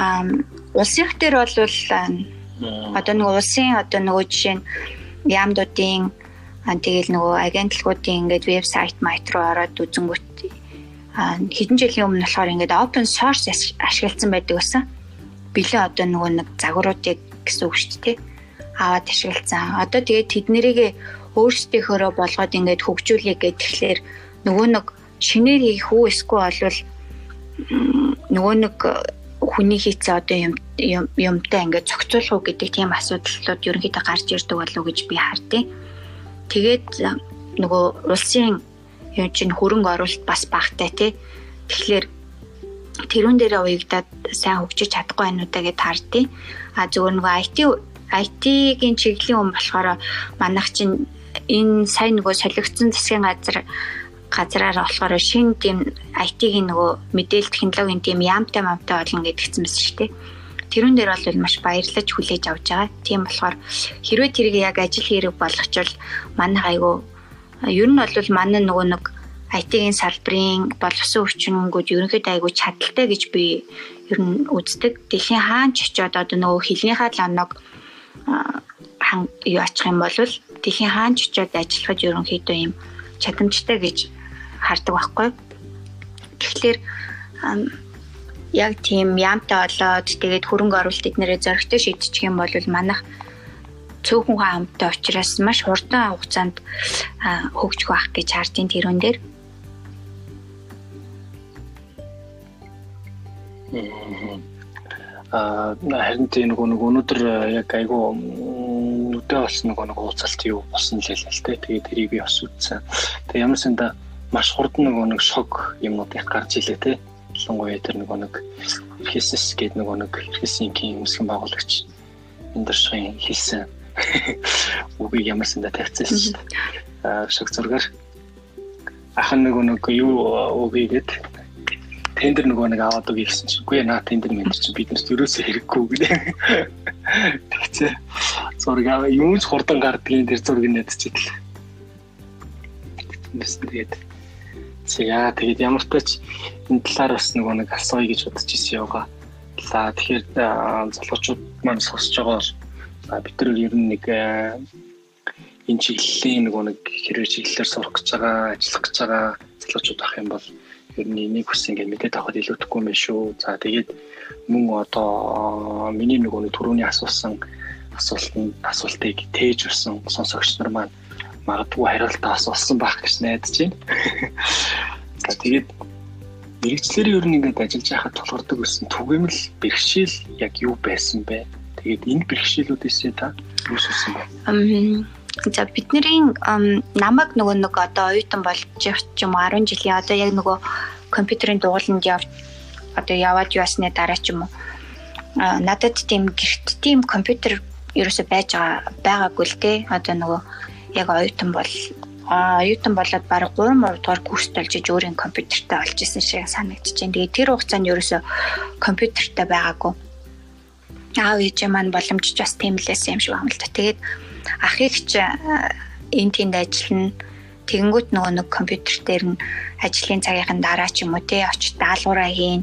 Аа улсын дээр бол одоо нөгөө улсын одоо нөгөө жишээ нь яамдуудын тэгэл нөгөө агентлагуудын ингээд вебсайт майт руу ороод үзэнгүүт хэдэн жилийн өмнө болохоор ингээд open source ашигласан байдаг байсан. Билээ одоо нөгөө нэг загваруудыг гэсэн үг шүү дээ аваад ашигласан. Одоо тэгээд тэднийг өөрсдийнхөөрөө болгоод ингээд хөгжүүлэх гэх тэгэхээр нөгөө нэг шинээр хийх үү эсвэл олвол нөгөө нэг хүний хийцээ одоо юм юмтай ингээд зохицуулах уу гэдэг тийм асуудлууд ерөнхийдөө гарч ирдэг болов уу гэж би хардیں۔ Тэгээд нөгөө улсын юм чинь хөрөнгө оруулалт бас багтай тий. Тэгэхээр тэрүүн дээрээ уягдаад сайн хөгжиж чадахгүй байнуудаа гэж хардیں۔ А зөвөр нөгөө IT IT-ийн чиглэлийн хүн болохоор манайх чинь энэ сайн нөгөө солигдсон засгийн газар газраар болохоор шин тийм IT-ийн нөгөө мэдээлэл технологийн тийм яамтай мамтай болно гэдгийгсэн байсан шүү дээ. Тэрүүн дээр бол маш баярлаж хүлээж авч байгаа. Тийм болохоор хэрвээ тэрийг яг ажил хэрэг болгочвол манай айгу ер нь бол манай нөгөө нэг IT-ийн салбарын боловсон өвчнөнгүүд ерөнхийдөө айгу чадaltaй гэж би ер нь үздэг. Дэлхийн хаан ч очиод одоо нөгөө хилнийхаа ланог хан юу ачих юм бол дэлхийн хаан ч очиод ажиллахад ерөнхийдөө юм чадамжтай гэж хардаг байхгүй. Тэгэхээр яг тийм яамтай болоод тэгээд хөрөнгө оруулалт эднэрээ зөрөгтэй шийдчих юм бол манайх цөөхөн хамттай учраас маш хурдан хугацаанд хөгжих байх гэж хардیں۔ тэрүүн дээр. Аа харин тийм нэг өнөөдөр яг айгүй нүдэ болсон нэг нэг уулзалт юу болсон л л тэ. Тэгээд тэрийг би бас үзсэн. Тэгээд ямар санда маш хурдан нэг нэг шок юмнууд их гарч илээ тэ. Ялангуяа тэр нэг нэг Хисэс гэдэг нэг нэг Хисинкийн өмсгөн байгуулагч Эндэршгийн хэлсэн үгийг ямар санда тавьчихсан шүү дээ. Шок зургаар ахын нэг нэг юу үгийгээд тендер нөгөө нэг аваад өгье гэсэн чинь үгүй наа тендер мендер чинь биднэрт ерөөсөө хэрэггүй гэдэг. Тэгчээ. Зураг аваа юунч хурдан гардгийн тэр зургийг нэдчихээл. Тэгээд За тэгээд ямар ч тач энэ талаар бас нөгөө нэг асууя гэж бодож ирсэн яваа. За тэгэхээр залуучууд маань сонсож байгаа бол за бид нар ер нь нэг энэ чиглэлийн нөгөө нэг хэрэг чиглэлээр сурах гэж байгаа, ажиллах гэж байгаа залуучууд ах юм бол ер нь энийг хүс ингээд мэдээд авахд илүүтэхгүй юм шүү. За тэгээд мөн одоо миний нөгөө түрүүний асуусан асуултанд асуултыг тээж өгсөн сонсогч нар маань магадгүй хариултаас олсон байх гэж найдаж байна. За тэгээд мэрэгчлэрийн ер нь ингээд ажиллаж байхад тулгардаг байсан түгээмэл бэрхшээл яг юу байсан бэ? Тэгээд энэ бэрхшээлүүдээс та юу сүрсэн бэ? За бидний намайг нөгөө нэг одоо оюутан болж ч юм уу 10 жилийн одоо яг нөгөө компьютерийн дугууланд явж одоо яваад ясны дараа ч юм уу надад тийм гэрт тийм компьютер ерөөсөй байж байгаа байгаагүй л те одоо нөгөө яг оюутан бол оюутан болоод баг 3 3 дугаар курс толжиж өөрийн компьютертэй олж исэн шиг санагдчихэв. Тэгээд тэр хугацаанд ерөөсө компьютертэй байгаагүй. Аав ээж маань боломжч бас тийм лээсэн юм шиг байна л да. Тэгээд ах ихч энэ тэнд ажиллана. Тэгэнгүүт нөгөө нэг компьютер дээр нь ажлын цагийн дараа ч юм уу те очиж даалгавраа хийн.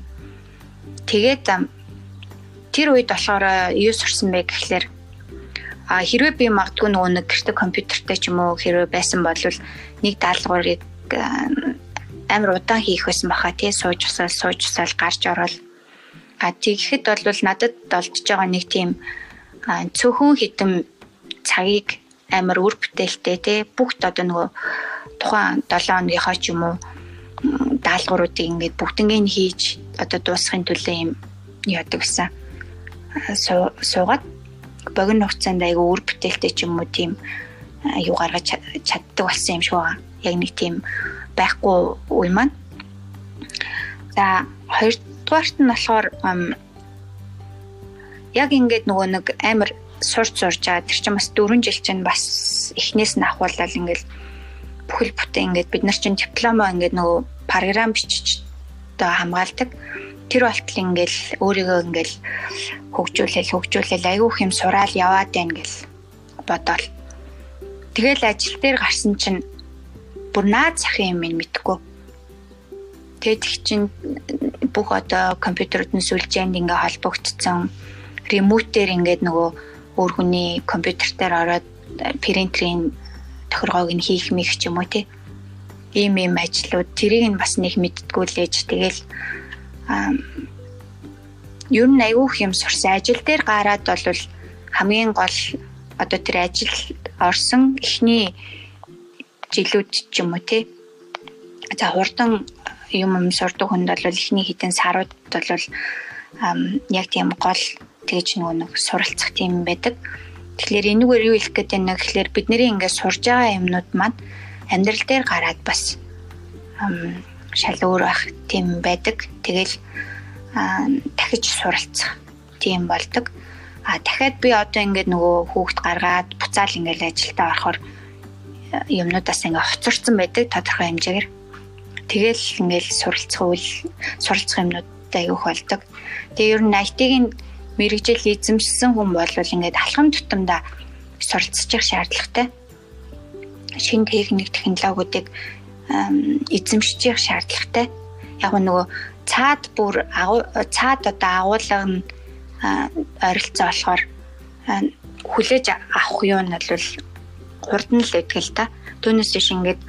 Тэгээд тэр үед болохоор юу сурсан бэ гэхлээр А хэрвээ би магадгүй нөгөө нэг гэрте компьютертэй ч юм уу хэрвээ байсан бол нэг даалгаврыг амар удаан хийх байсан баха тий сууж усаал сууж усаал гарч ороод а тэгэхэд бол надад олдж байгаа нэг тийм цөөхөн хитэн цагийг амар үр бүтээлтэй тий бүгд одоо нөгөө тухайн 7 хоногийнхоо ч юм уу даалгавруудыг ингээд бүгднгийн хийж одоо дуусгахын төлөө юм яадаг гэсэн суугаад богино хугацаанд айгүй үр бүтээлтэй ч юм уу тийм юу гаргаж чаддаг болсон юм шиг байгаа. Яг нэг тийм байхгүй үе маань. За хоёрдугаарт нь болохоор яг ингээд нөгөө нэг амар сурж байгаа тэр чинь бас 4 жил чинь бас эхнээс нь ахуулаад ингээд бүхэл бүтэн ингээд бид нар чинь дипломоо ингээд нөгөө програм бичиж одоо хамгаалдаг тэр болтол ингээл өөрийгөө ингээл хөгжүүлэл хөгжүүлэл айгүйх юм сураал яваад байна гэл бодоол. Тэгэл ажил дээр гарсан чинь бүр наад захын юм минь мэдхгүй. Тэгээд их чинь бүх одоо компьютерд нь сүлжээнд ингээ холбогдсон ремоутээр ингээд нөгөө өөр хүний компьютер дээр ороод принтерийн тохиргоог нь хийх мэх ч юм уу тий. Ийм ийм ажлууд тэрийг нь бас нэг мэдтгүү лээж тэгэл ер нь айгүйх юм сурсан ажил дээр гараад бол хамгийн гол одоо тэр ажил орсон эхний жилүүд ч юм уу тий. За хурдан юм юм сурдаг хүнд бол эхний хитэн сарууд бол яг тийм гол тэгж нэг суралцах тийм байдаг. Тэгэхээр энэгээр юу хэлэх гээд байна гэхээр бидний ингээд сурж байгаа юмнууд маань амьдрал дээр гараад бас шал өөр байх тийм байдаг. Тэгэл дахиж суралцах тийм болдог. А дахиад би одоо ингээд нөгөө хүүхд гаргаад буцаал ингээд ажилдаа орохоор юмнуудаас ингээд хоцорсон байдаг тодорхой хэмжээгээр. Тэгэл ингээд суралцах үйл суралцах юмнууд айгүйх болдог. Тэгээ ер нь IT-ийн мэрэгжил эзэмшсэн хүн бол ингээд алхам тутамдаа суралцчих шаардлагатай. Шинэ техник технологиудыг эзэмшчих шаардлагатай. Яг нөгөө цаад бүр цаад одоо агуулга нь ойролцоо болохоор хүлээж авах юу нь бол л байдаг л та. Түүнээс биш ингээд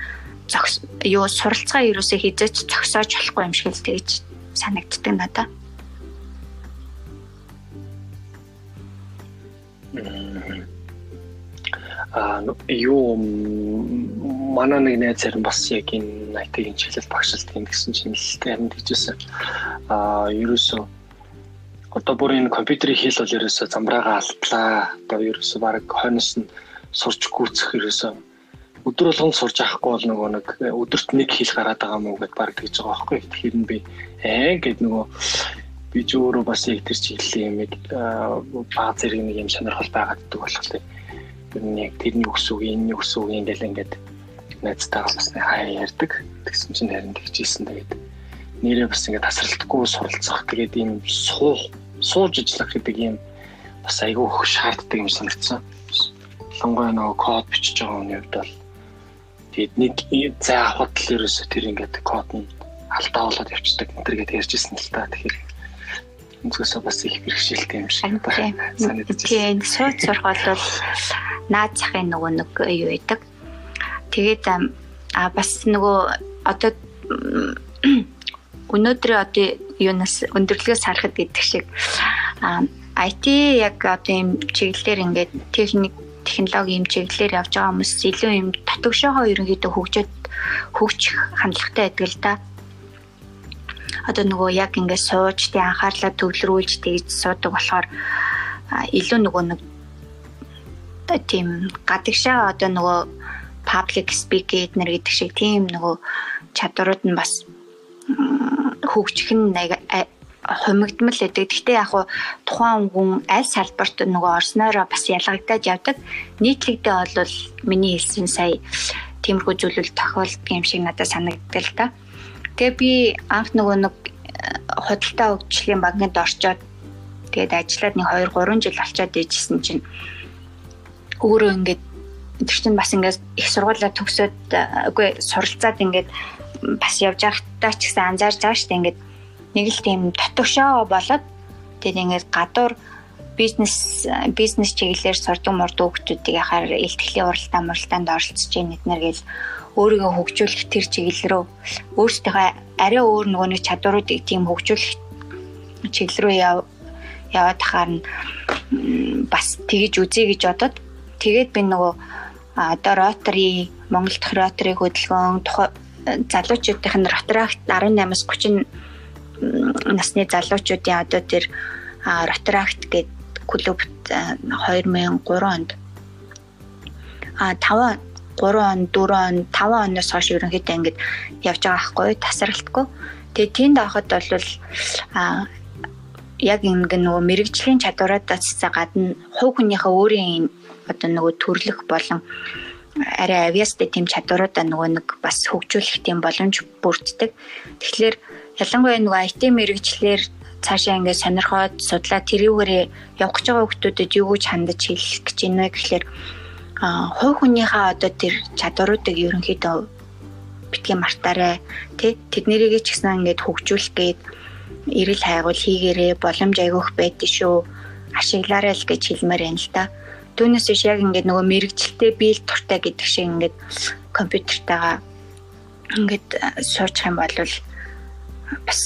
юу суралцгаа ерөөсөө хизээч зогсоож болохгүй юм шиг л тэгж санагддаг надаа. А юу манай нэг найз харин бас яг энэ IT-ийн чиглэл багшилт юм гэсэн чинь нэлээд харин тэгжсэн. а ерөөсөө одоо бүр энэ компьютерийн хэл бол ерөөсөө замбраагаа алтлаа. Одоо ерөөсөө баг хойноос нь сурч гүйцэх ерөөсөө өдөр болгон сурж авахгүй бол нөгөө нэг өдөрт нэг хэл гараад байгаа мó гэдээ баг тэгж байгаа байхгүй. Тэгэхээр би ээ гэд нөгөө би ч өөрөө бас яг тэр чиглэлийн юм баг зэрэг нэг юм сонирхол байгаад ддэг болохоор яг тэрний өкс үг энэ өкс үг ингээл ингээд найзтайгаа бас хаяа ярьдаг. Тэгсэн чинь харин тэгжсэн тэгээд нэрээ бас ингээд тасралтгүй суралцах тэгээд ийм суу сууж ажиллах гэдэг ийм бас айгүй их шаарддаг юм санагдсан. Лонгой нөгөө код бичиж байгаа хүний хувьд бол тэгээд нэг зай авахд л ерөөсө тэр ингээд код нь алдаа болоод явцдаг энэ төр гэдээ ярьжсэн л та. Тэгэхээр өнцгөөсөө бас их бэрхшээлтэй юм шиг санагдаж байна. Тийм, сууц сурах бол наад захын нөгөө нэг юу байдаг. Тэгээд а бас нөгөө одоо өнөөдөр одоо юунаас өндөрлөгөөс харахад гэдэг шиг IT яг одоо юм чиглэлээр ингээд техник технологи юм чиглэлээр явж байгаа хүмүүс илүү юм татгшоогоо ерөнхийдөө хөгжөөд хөгжих хандлагатай байдаг л да. Одоо нөгөө яг ингээд сууж тий анхаарлаа төвлөрүүлж тэгж суудаг болохоор илүү нөгөө нэг тийм гадагшаа одоо нөгөө public speaking эднэр гэдэг шиг тийм нөгөө чадварууд нь бас хөгжих нь нэг хумигдмал байдаг. Гэхдээ яг хуу тухайн хүн аль салбарт нөгөө орсноороо бас ялгагдаад явдаг. Нийтлэгдээ бол миний хэлсэн сая тиймэрхүү зүйлүүд тохиолддог юм шиг надад санагдал та. Тэгээ би анх нөгөө нэг худалдаа хөгжлийн банкнд орчоод тэгээд ажиллаад нэг 2 3 жил болчоод ээжсэн чинь өөрөө ингээд тэр чинь бас ингээд их сургуулаа төгсөөд үгүй суралцаад ингээд бас явж байхдаа ч гэсэн анзаарч байгаа шүү дээ. Ингээд нэг л тийм дотогшоо болоод тэгээд ингээд гадуур бизнес бизнес чиглэлээр сурдаг мурдаг хүмүүсийг яхаар илтгэлийн уралдаан муралдаанд оролцож ийн эднэр гэл өөрийгөө хөгжүүлэх тэр чиглэл рүү өөрсдийнхөө арай өөр нөгөө нэг чадваруудыг тийм хөгжүүлэх чиглэл рүү яваад тахаар нь бас тэгэж үзье гэж бодоод тэгээд би нөгөө одоо ротари Монгол дахь ротари хөдөлгөөн залуучуудын ротракт 18-аас 30 насны залуучуудын одоо тэр ротракт гэдэг клубт 2003 онд. А 5 3 он 4 он 5 оноос хойш ерөнхийдөө ингэж явж байгаа байхгүй тасралтгүй. Тэгээ тэнд авахд бол а яг ингэ нөгөө мэрэгжлийн чадвараадаас гадна хувь хүнийхээ өөрийн одоо нөгөө төрлөх болон арай авиастай тийм чадваруудаа нөгөө нэг бас хөгжүүлэх тийм боломж бүрддэг. Тэгэхээр ялангуяа нөгөө IT мэрэгчлэр цаашаа ингээд сонирхоод судлаа тэрүүгээрээ явах гэж байгаа хүмүүстэд юу гэж хандаж хэлэх гэж байна гэхэлэр хувь хүнийхээ одоо тэр чадваруудыг ерөнхийдөө битгий мартаарай тий тэднэрийг ч гэсэн ингээд хөгжүүлэх гээд эрэл хайгуул хийгээрээ боломж айгүйх байдгийг шүү ашиглаарай л гэж хэлмээр байна л та. Түүнээс биш яг ингээд нөгөө мэрэгчлээ биел туртай гэдэг шиг ингээд компьютертайгаа ингээд суучих юм бол бас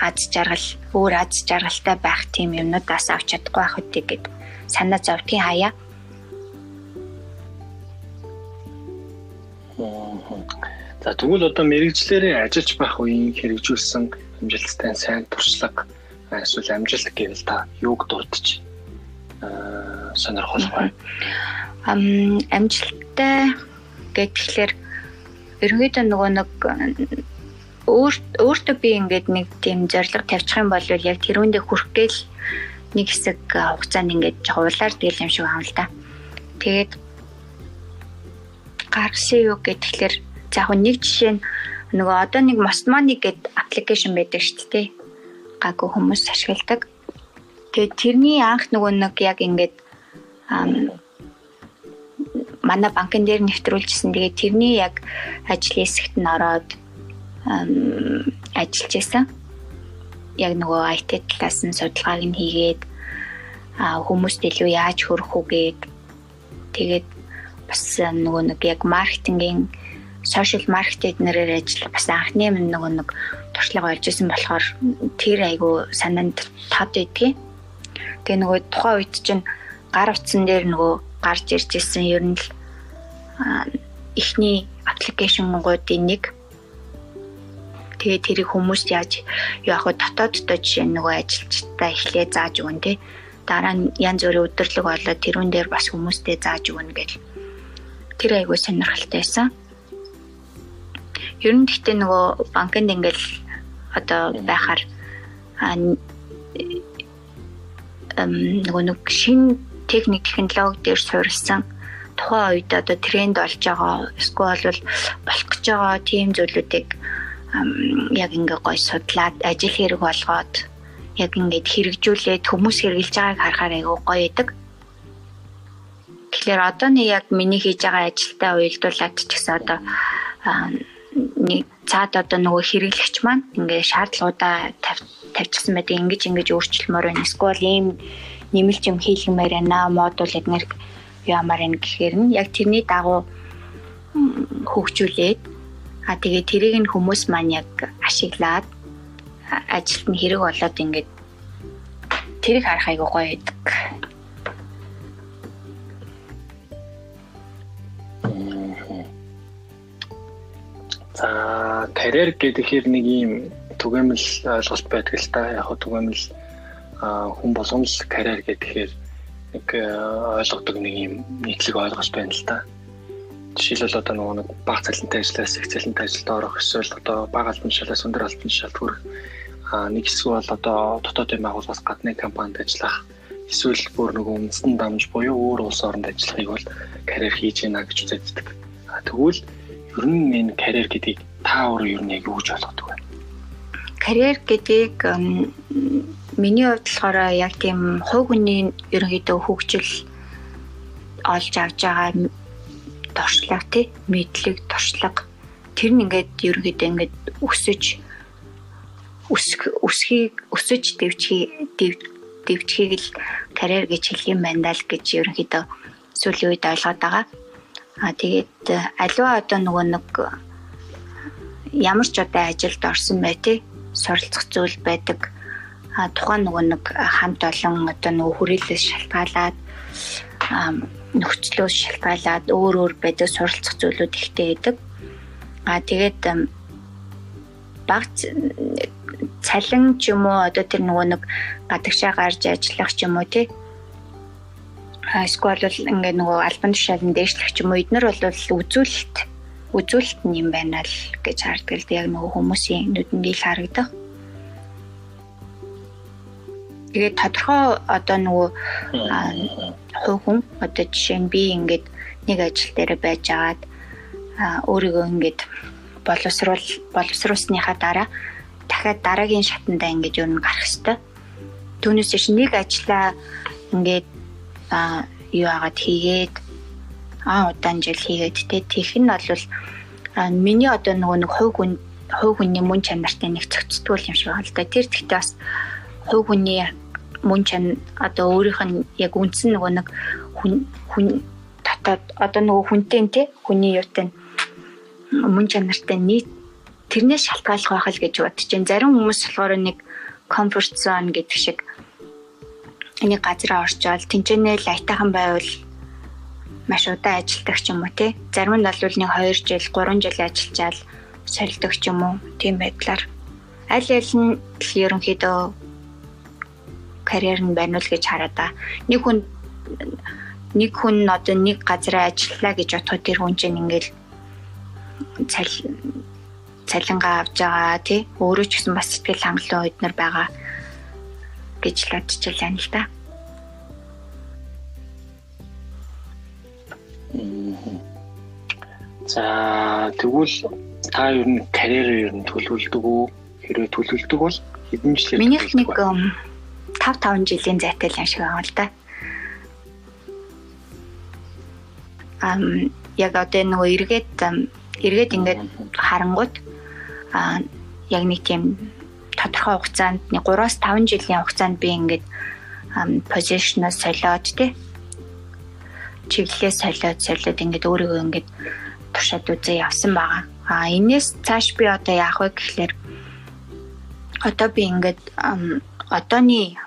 аз жаргал өөр аз жаргалтай байх тийм юмнуудаас авч чадахгүй байх үгүй гэд санаа зовдгийн хаяа. За тэгвэл одоо мэрэгчлэрээ ажиллаж байх үеийн хэрэгжүүлсэн амжилттай сайн туршлага эсвэл амжилт гэвэл та юуг дурдж аа сонирхол бай. Ам амжилттай гэхлээр ерөнхийдөө нөгөө нэг өөр өөртөө би ингээд нэг тийм зориг тавьчих юм бол яг тэрүүндээ хүрэх гээл нэг хэсэг хугацаанд ингээд жуулаар тэгэл юм шиг аав л да. Тэгээд гаргасан юу гэхэлэр за яг нэг жишээ нь нөгөө одоо нэг Mostmoney гэдэг аппликейшн байдаг шүү дээ. Гаггүй хүмүүс ашигладаг. Тэгээд тэрний анх нөгөө нэг яг ингээд манай банкн дээр нэвтрүүлжсэн. Тэгээд тэрний яг ажлын хэсэгт нь ороод ажиллаж байсан. Яг нөгөө IT талаас нь судалгааг нь хийгээд хүмүүст илүү яаж хөрөх үгээд тэгээд бас нөгөө нэг яг маркетингийн сошиал маркетинг нэрээр ажил бас анхны минь нөгөө нэг туршлага олж исэн болохоор тэр айгу санаанд тод идэгий. Тэгээ нөгөө тухайн үед чинь гар утсан дээр нөгөө гарч ирж исэн ер нь л эхний аппликейшнгуудын нэг Тэгээд тэрийг хүмүүс яаж яг хөө дотооддоо жишээ нөгөө ажилчтай эхлээ зааж өгөн тий. Дараа нь янз бүрийн өдөрлөг болоод тэрүүн дээр бас хүмүүстэй зааж өгнө гэл. Тэр айгүй сонирхолтой байсан. Ер нь гэхдээ нөгөө банкнд ингээл одоо байхаар нөгөө нэг шин техник технологи дээр суурилсан тухайн үед одоо тренд болж байгаа эсвэл болох гэж байгаа тийм зүйлүүдийг яг ингээ гой судлаад ажил хэрэг болгоод яг ингээд хэрэгжүүлээд хүмүүс хэрэгжилж байгааг харахаар айгүй гоё идэг. Тэгэхээр одоо нэг яг миний хийж байгаа ажилтай уялдуулаад ч гэсэн одоо нэг цаад одоо нөгөө хэрэглэгч маань ингээ шаардлагуудаа тавьчихсан байдаг. Ингиж ингэж өөрчлөлмөр байна. Эсвэл ийм нэмэлт юм хийлгэмээр байна. Модуль эднэр яамаар энэ гэхээр нь яг тэрний дагуу хөгжүүлээд А тэгээ тэрийг нь хүмүүс маань яг ашиглаад ажилт нь хэрэг болоод ингээд тэрийг харах айгуу гоё байдаг. За карьер гэхээр нэг юм түгээмэл ойлголт байдаг л та. Яг хөө түгээмэл хүн болгон л карьер гэхээр нэг ойлгодог нэг юм нийтлэг ойлголт байна л та. Жишээлбэл одоо нөгөө нэг бага цалинтай ажлаас их цалинтай ажилд орох эсвэл одоо бага албан тушаалаас өндөр албан тушаалд хүрэх нэг хэсэг бол одоо дотоодын байгууллагаас гадны компанид ажиллах эсвэл бүр нөгөө үндэстэн дамж буюу өөр улс оронд ажиллахыг бол карьер хийж гинэ гэж үздэг. Тэгвэл ер нь энэ карьер гэдгийг та өөрөө ер нь яг юу гэж ойлгодог вэ? Карьер гэдгийг миний хувьд болохоор яг тийм хувь хүний ерөнхийдөө хөгжил олж авч байгаа туршлага тий мэдлэг туршлага тэр нь ингээд ерөнхийдөө ингээд өсөж өсөх өсхийг өсөж дэвчхий дэвчхийг л карьер гэж хэлэх юм байна л гэж ерөнхийдөө сүүлийн үед ойлгоод байгаа. Аа тэгээд аливаа одоо нөгөө нэг ямар ч одоо ажилд орсон бай тээ суралцах зүйл байдаг. А тухайн нөгөө нэг хамт олон одоо нөгөө хүрээлэлээс шалтгаалаад нөхцлөөс шалтгаалаад өөр өөр байдаг суралцах зүйлүүд ихтэй байдаг. А тэгээд баг цалин ч юм уу? Одоо тэр нөгөө нэг гадагшаа гарч ажиллах ч юм уу тий? Эсвэл бол ингээд нөгөө альбан тушаалан дээшлэх ч юм уу? Эднэр бол үзүүлэлт үзүүлэлт нь юм байна л гэж харддаг л яг нөгөө хүмүүсийн нүдэнд ил харагдах. Тэгээд тодорхой одоо нөгөө хувь хүн одоо жишээ нь би ингээд нэг ажил дээр байж агаад өөрийгөө ингээд боловсруул боловсруулсныхаа дараа дахиад дараагийн шатандаа ингэж юу нэг гарах хэвээр. Түүнээс чинь нэг ажлаа ингээд а юу агаад хийгээд а удаан жил хийгээд те тех нь бол миний одоо нөгөө нэг хувь хүн хувь хүний мөн чанартай нэг цогцтгуул юм шиг байна л да. Тэр тэгтээ бас хувь хүний мөн чан одоо өөрийнх нь яг үндсэн нөгөө нэг хүн хүн дотоод одоо нөгөө хүнтэй те хүний юутай мөн чанартай нийт тэрнээс шалтгааллах байх л гэж бодож байна. Зарим хүмүүс болохоор нэг comfort zone гэдэг шиг энийг газараа орчоод тэнцэнэ лайтайхан байвал маш удаан ажилдаг ч юм уу тий. Зарим нь бол нэг 2 жил, 3 жил ажиллачаал солидог ч юм уу. Тийм байдлаар аль аль нь ерөнхийдөө карьер нь байна уу гэж хараа да. Нэг хүн нэг хүн одоо нэг газараа ажиллаа гэж бодоход тэр хүн чинь ингээл цал цалингаа авж байгаа тий өөрөө ч гэсэн бас сэтгэл хангалуун үед нар байгаа гэж л бодож байна л да. За тэгвэл та ер нь карьерээ ер нь төлөвлөдөг үү? Хэрвээ төлөвлөдөг бол хэдэн жилээр Минийх нэг 5 5 жилийн зайтай л юм шиг байна л да. Ам яг одоо нөгөө эргээд эргээд ингээд харангуут а яг нэг тийм тодорхой хугацаанд 3-аас 5 жилийн хугацаанд би ингээд позишноо солиод тий чиглэлээ солиод солиод ингээд өөрийгөө ингээд туршаад үзээ явсан байгаа. А энэс цааш би одоо яах вэ гэхлээр одоо би ингээд одооний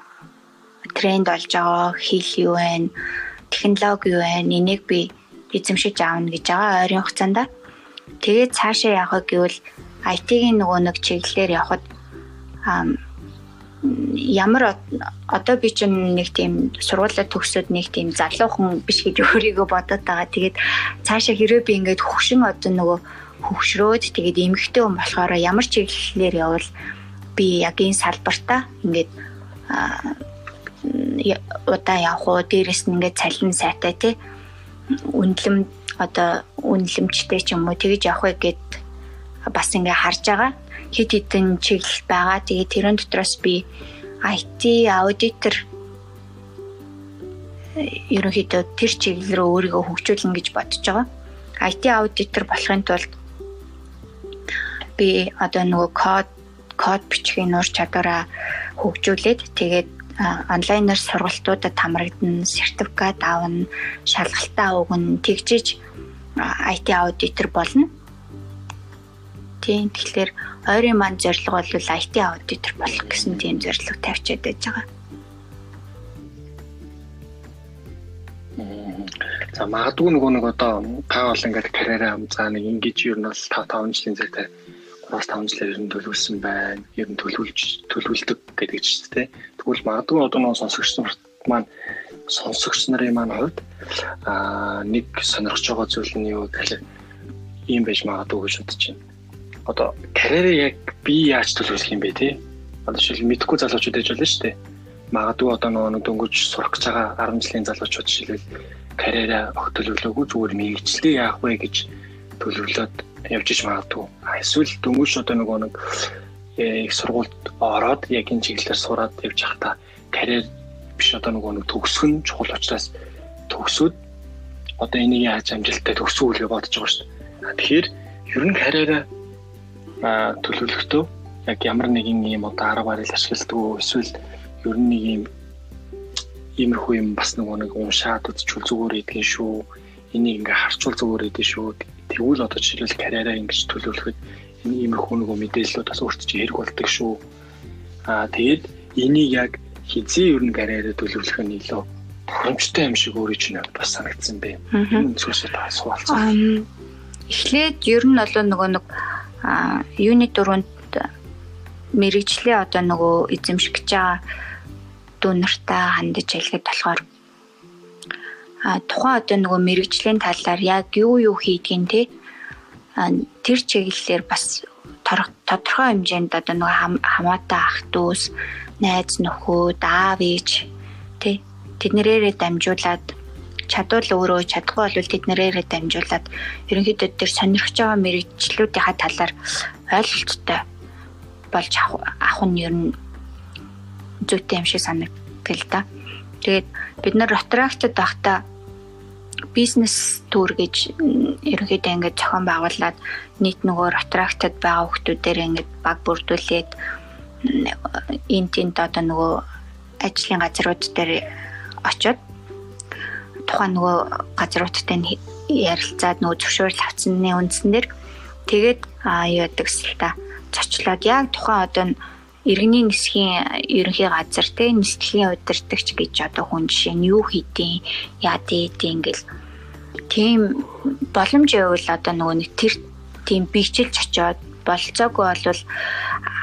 тренд болж байгаа хэл юу вэ? Технологи юу вэ? Энийг би эзэмшиж аавна гэж байгаа ойрын хугацаанд. Тэгээд цаашаа вэ гэвэл IT-ийн нөгөө нэг чиглэлээр явхад ямар одоо би чинь нэг тийм сургуулаа төгсөөд нэг тийм залуухан биш гэж өөрийгөө бодоод байгаа. Тэгээд цаашаа хэрвээ би ингээд хөгшин одоо нөгөө хөгшрөөд тэгээд эмгхтэй хүн болохоор ямар чиглэлээр явал би яг энэ салбартаа ингээд удаа явах уу дээрэс нь ингээд цалин сайтай тий үнэлэм одоо үнэлэмжтэй ч юм уу тэгэж явах вэ гэд бас ингээ харж байгаа хит хитэн чиглэл байгаа тэгээд тэрэн дотроос би IT аудитор ерөнхийдөө тэр чиглэл рүү өөрийгөө хөгжүүлнэ гэж бодож байгаа. IT аудитор болохын тулд би одоо нөгөө код код бичгийн нур чадвараа хөгжүүлээд тэгээд онлайнаар сургалтуудад хамрагдана, сертификат авна, шалгалтаа өгнө, тэгжиж IT аудитор болно. Тийм тэгэхээр ойрын маань зорилго бол IT аудитор болох гэсэн тийм зорилго тавьчиад байж байгаа. За магадгүй нөгөө нэг одоо та бол ингээд карьераа за нэг ингэж ер нь бол 5 5 жилийн зайтай 3-5 жилээр ер нь төлөвлөсөн байна. Ер нь төлөвлөж төлөвлөдөг гэдэг чинь тэ. Тэгвэл магадгүй одоо нөгөө сонсогч нарт маань сонсогч нарын маань хувьд аа нэг сонирхож байгаа зүйл нь юу гэхээр ийм байж магадгүй гэж бодож байна. Одоо карьерээ яг би яаж төлөвлөх юм бэ те? Одоо жишээл мэдхгүй залуучууд ээж болно шүү дээ. Магадгүй одоо нөгөө дөнгөж сурах гэж байгаа 10 жилийн залуучууд жишээлбэл карьераа огт төлөвлөөгүй зүгээр мэрэгчлээ яах вэ гэж төлөвлөөд явж иж магадгүй. Эсвэл дөнгөж одоо нөгөө нэг их сургуульд ороод яг энэ чиглэлээр сураад явж байхдаа карьер биш одоо нөгөө нэг төгсөх нь чухал учраас төгсөөд одоо энийг яаж амжилттай төгсөх үлгээ бодож байгаа шүү дээ. Тэгэхээр ер нь карьераа төлөвлөхдөө яг ямар нэгэн юм одоо арга барил ашигладаг эсвэл ер нь нэг юм иймэрхүү юм бас нөгөө нэг уншаад үзчихвэл зүгээр идэгэн шүү. Энийг ингээ харчвал зүгээр идэж шүү Тэгвэл одоо жишээлбэл карьераа ингэж төлөвлөхөд энэ иймэрхүү нөгөө мэдээллүүд бас өөрт чинь хэрэг болдог шүү. Аа тэгээд энийг яг хизээ ер нь карьераа төлөвлөх нь илүү тохиромжтой юм шиг өөрөө чинь бас санагдсан бэ. Энэ зүйлсээ та суулцсан. эхлээд ер нь бол нөгөө нэг юуны дөрөнд мэрэгчлээ одоо нөгөө эзэмших гэж байгаа дүү нартай хандаж хэлгээд болохоор а тухайн одоо нөгөө мэрэгжлийн талаар яг юу юу хийдгийг те тэр чиглэлээр бас тодорхой хэмжээнд одоо нөгөө хамаатай ах дүүс найз нөхөд аав ээж тий тэднэрээрээ дамжуулаад чадвал өөрөө чадахгүй бол тэднэрээрээ дамжуулаад ерөнхийдөө тэр сонирхож байгаа мэрэгчлүүдийнхаа талаар ойлголттой болж авах нь ер нь зүйтэй юм шиг санагдтал да. Тэгээд бид нар Ротарактад байхдаа бизнес төр гэж ерөнхийдөө ингээд зохион байгуулад нийт нөгөө Ротарактад байгаа хүмүүстээр ингээд баг бүрдүүлээд энэ тент одоо нөгөө ажлын газрууд дээр очиод тухайн нөгөө газруудтай ярилцаад нөгөө зөвшөөрөл авсны үндснээр тэгээд юу яадаг л та зочлоод яг тухайн одоо иргэний нисхийн ерөнхий газар те нислэгийн удирдагч гэж одоо хүн жишээ нь юу хийдیں яа дээд ингээл тийм боломж явуул одоо нөгөө нэг тэр тийм бийчилж очиод болцоогүй болвол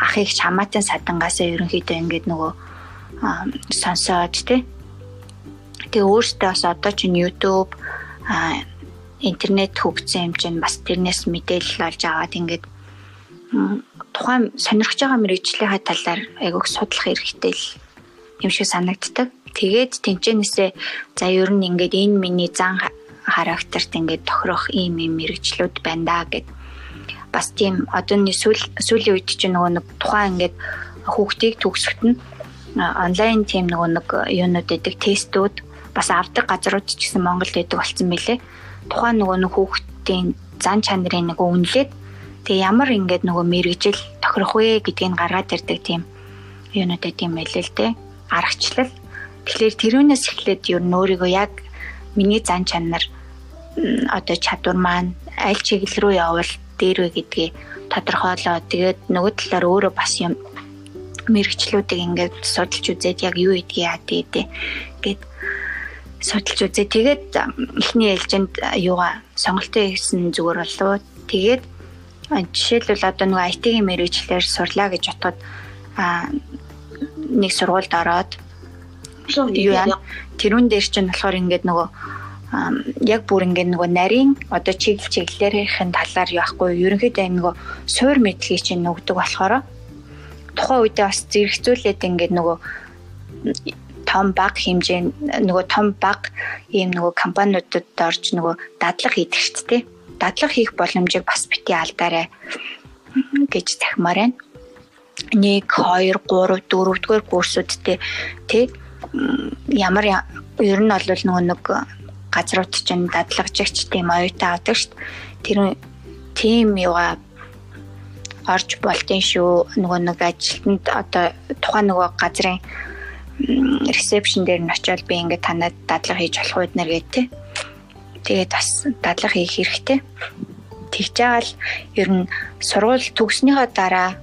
ахыг чамаатан садангаасаа ерөнхийдөө ингээд нөгөө сонсоод те тэгээ өөртөө бас одоо чинь YouTube интернет хөгжсөн юм чинь бас тэрнээс мэдээлэл олж аваад ингээд тухайн сонирхож байгаа мэрэгжлийнхаа талаар айгуух судлах хэрэгтэй л юм шиг санагддаг. Тэгээд тэнцэнээсээ за ер нь ингээд энэ миний зан характерт ингээд тохирох ийм юм мэрэгчлүүд байна да гэд бас тийм одооний сүүл сүүлийн үед чинь нөгөө нэг тухайн ингээд хүүхдийг төгсгөхт нь онлайн тийм нөгөө нэг юунууд өгдөг тестүүд бас авдаг газрууд ч гэсэн Монголд өгдөг болсон мөлий. Тухайн нөгөө нэг хүүхдийн зан чанарын нэг үнэлээд Тэгээ ямар ингээд нөгөө мэрэгжил тохирох вэ гэдгийг гаргаад ирдэг тийм юунууд тийм байлээ л дээ. Аргачлал. Тэгэхээр тэрүүнээс эхлээд юу нөөрийгөө яг миний зан чанар одоо чадвар маань аль чиглэл рүү явбал дээр вэ гэдгийг тодорхойлоо. Тэгээд нөгөө талаар өөрөө бас юм мэрэгчлүүдийг ингээд судалж үзээд яг юу гэдгийг яа гэдэг гээд судалж үзээ. Тэгээд эхний ээлжинд юугаа сонголтоо хийсэн зүгээр болов. Тэгээд жишээлбэл одоо нөгөө IT-ийн мэрэгчлэр сурлаа гэж бодоход а нэг сургуульд ороод юу яа тэрүүн дээр чинь болохоор ингээд нөгөө яг бүр ингээд нөгөө нарийн одоо чиглэл чиглэлээрийн талаар яахгүй ерөнхийдөө нөгөө суур мэдлэгийг чинь нөгдөг болохоор тухайн үедээ бас зэрэгцүүлээд ингээд нөгөө том баг хэмжээ нөгөө том баг ийм нөгөө компаниудад орж нөгөө дадлага хийдэг шүү дээ дадлага хийх боломжийг бас бити алдаарай гэж захимаар байна. 1 2 3 4 дугаар курсуудтэй тий ямар ер нь бол нөгөө нэг газрууд чинь дадлагжигч тийм оюутан авдаг шүү дээ. Тэр тийм юга орж болтын шүү. Нөгөө нэг ажилтнанд одоо тухайн нөгөө газрын ресепшн дээр нь очиод би ингээд танад дадлага хийж болох үед нэр гэдэг Тэгээд бас дадлага хийх хэрэгтэй. Тэгж байгаа л ер нь сургууль төгснөхийн дараа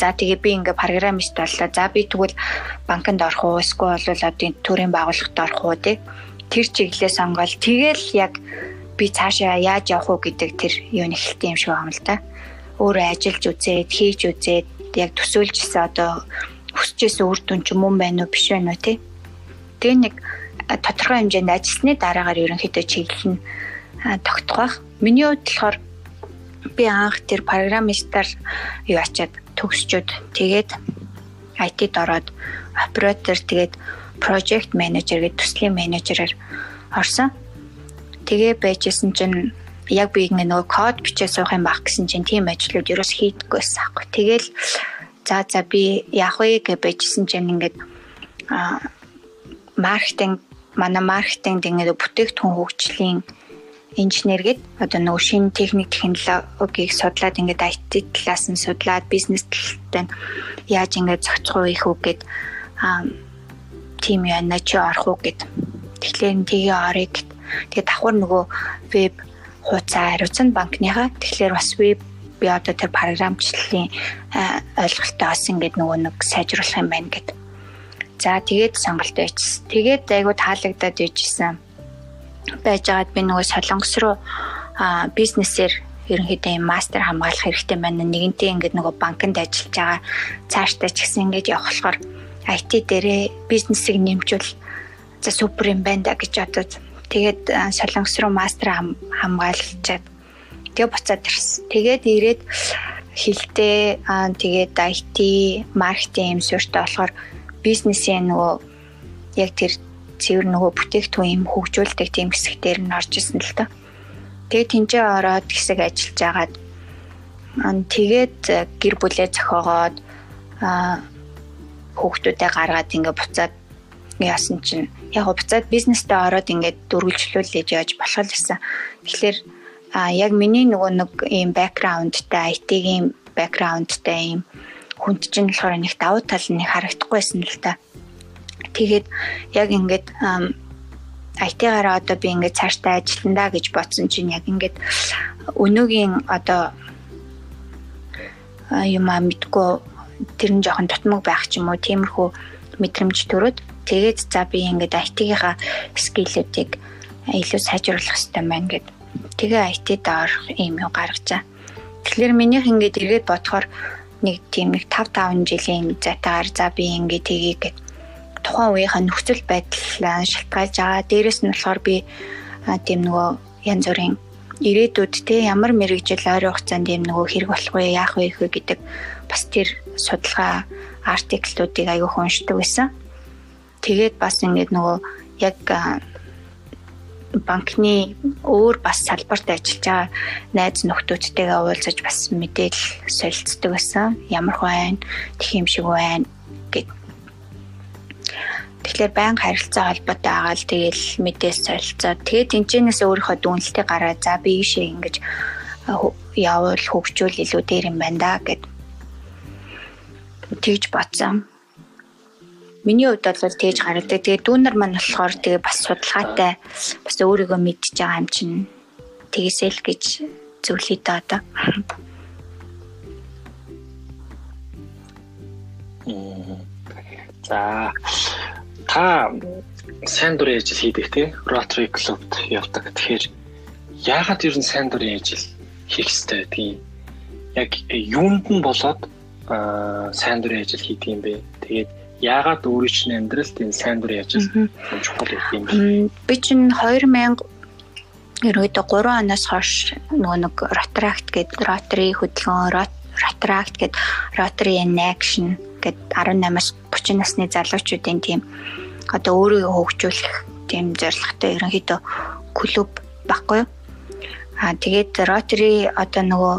за тэгээ би ингээ программист боллоо. За би тэгвэл банкнд орох уу, эсвэл бол одоо төрийн байгууллагад орох уу тий. Тэр чиглэлээ сонгоод тэгэл яг би цаашаа яаж явах уу гэдэг тэр юу нэхэлтэй юм шиг байна л да. Өөрөө ажиллаж үзээд, хийж үзээд яг төсөөлжсэн одоо хүсэжсэн үр дүн ч мөн байна уу, биш байна уу тий. Тэгээ нэг тодорхой хэмжээнд ажилласны дараагаар ерөнхийдөө чиглэл нь тогтох байх. Миний хувьд болохоор би анх тэр программистаар юу ачаад төгсчөөд тэгээд IT-д ороод оператор тэгээд project manager гэдэг төслийн менежерээр орсон. Тэгээ байжсэн чинь яг би нөгөө код бичээ суух юм баг гэсэн чинь тийм ажлууд ерөөс хийдэггүйсэн аахгүй. Тэгэл за за би яах вэ гэж байжсэн чинь ингээд маркетинг манай маркетинг ингээд бүтээгдэхүүн хөгжлийн инженер гээд одоо нөгөө шинэ техник технологиг судлаад ингээд IT талаас нь судлаад бизнес талтай яаж ингээд зохицох вэ хүү гээд тим яна чи орох уу гэд. Тэгэхээр тгээ орё гэд. Тэгээ давхар нөгөө веб хуудас хариуцсан банкныхаа тэгэхээр бас веб би одоо тэр програмчлалын ойлголттой бас ингээд нөгөө нэг сайжруулах юм байна гэд. За тэгээд сонголт байжсэн. Тэгээд айгуу таалагдаад байжсэн. Байжгаад би нөгөө Солонгос руу бизнесээр ерөнхийдөө юм мастер хамгаалах хэрэгтэй байна. Нэгэнтээ ингээд нөгөө банкнд ажиллаж байгаа цаашдаа ч гэсэн ингээд явах болохоор IT дээрээ бизнесийг нэмжүүл за супер юм байна да гэж бодод тэгээд солонгос руу мастер хамгаалчаад тэгээ буцаад ирсэн. Тэгээд ирээд хилтэй тэгээд IT маркетинг юм суурьтай болохоор бизнесийн нөгөө яг тэр цэвэр нөгөө бүтээгдэхүүн юм хөгжүүлдэг тийм хэсгээр нь орж исэн л та. Тэгээд тэнцээ ороод хэсэг ажиллаж агаад тэгээд гэр бүлээ зохиогоод хүүхдүүдээ гаргаад ингээ буцаад яасан чинь яг буцаад бизнестэй ороод ингээд дөрвөлжлүүлж яаж болох л гэсэн. Тэгэхээр а яг миний нөгөө нэг ийм бэкграундтай IT-ийн бэкграундтай ийм хүнд чинь болохоор нэг давуу тал нь харагдахгүйсэн л та. Тэгээд яг ингээд IT-гаараа одоо би ингээд цаашдаа ажилландаа гэж бодсон чинь яг ингээд өнөөгийн одоо юм а мэдгүй тэр нь жоохон тутмаг байх ч юм уу тиймэрхүү мэдрэмж төрөөд тэгээд за би ингээд IT-гийнхаа скиллүүдийг илүү сайжруулах хэрэгтэй байна гэд тэгээ IT-д орох юм юу гаргажаа. Тэгэхээр минийх ингээд эргээд бодохоор нэг тийм нэг 5 5 жилийн зайтаар за би ингээд тгий гэд тухайн үеийнхээ нөхцөл байдал шалтгаалж байгаа. Дээрэс нь болохоор би тийм нөгөө янз бүрийн ирээдүйд те ямар мэрэгжил ойрын хугацаанд юм нөгөө хэрэг болох вэ яах вэ гэдэг бас тэр судалгаа артиклуудыг аягүй уншдаг байсан. Тэгээд бас ингээд нөгөө яг банкны өөр бас салбарт ажиллаж байгаа найз нөхдүүдтэйгээ уулзаж бас мэдээлэл солилцдог байсан. Ямар хүн байна, тэх юм шиг байна гэд. Тэгэхээр байнга харилцаа холбоотой байгаа л тэгэл мэдээлэл солилцоо. Тэгээд тэнцэнээс өөрийнхөө дүнэлтээ гараа за би ийшээ ингэж явуул хөгжүүл илүү дээр юм байна да гэд. Тэгж бодсон. Миний хувьд бол тэгж гаргадаг. Тэгээ дүүнер маань болохоор тэгээ бас судалгаатай бас өөрийгөө мэдж байгаа юм чинь тэгээсэл гэж зөвлөе та одоо. За та сайн дурын ажил хийдэг те Rotary Club-д явдаг. Тэгэхээр яагаад ер нь сайн дурын ажил хийх хэрэгтэй гэдгийг яг юунд нь болоод сайн дурын ажил хийдэг юм бэ? Тэгээд яагаад өөрийн чинь амьдралд энэ сайн дурын ажил чухал юм бэ? Би чинь 2000 ерөөдөө 3 оноос хойш нөгөө нэг Rotaract гэдэг Rotary хөдөлгөөн Rotaract гэдэг Rotary in Action гэдэг 18-аас 30 насны залуучуудын тийм одоо өөрийгөө хөгжүүлэх тийм зорилготой ерөнхийдөө клуб баггүй? Аа тэгээд Rotary одоо нөгөө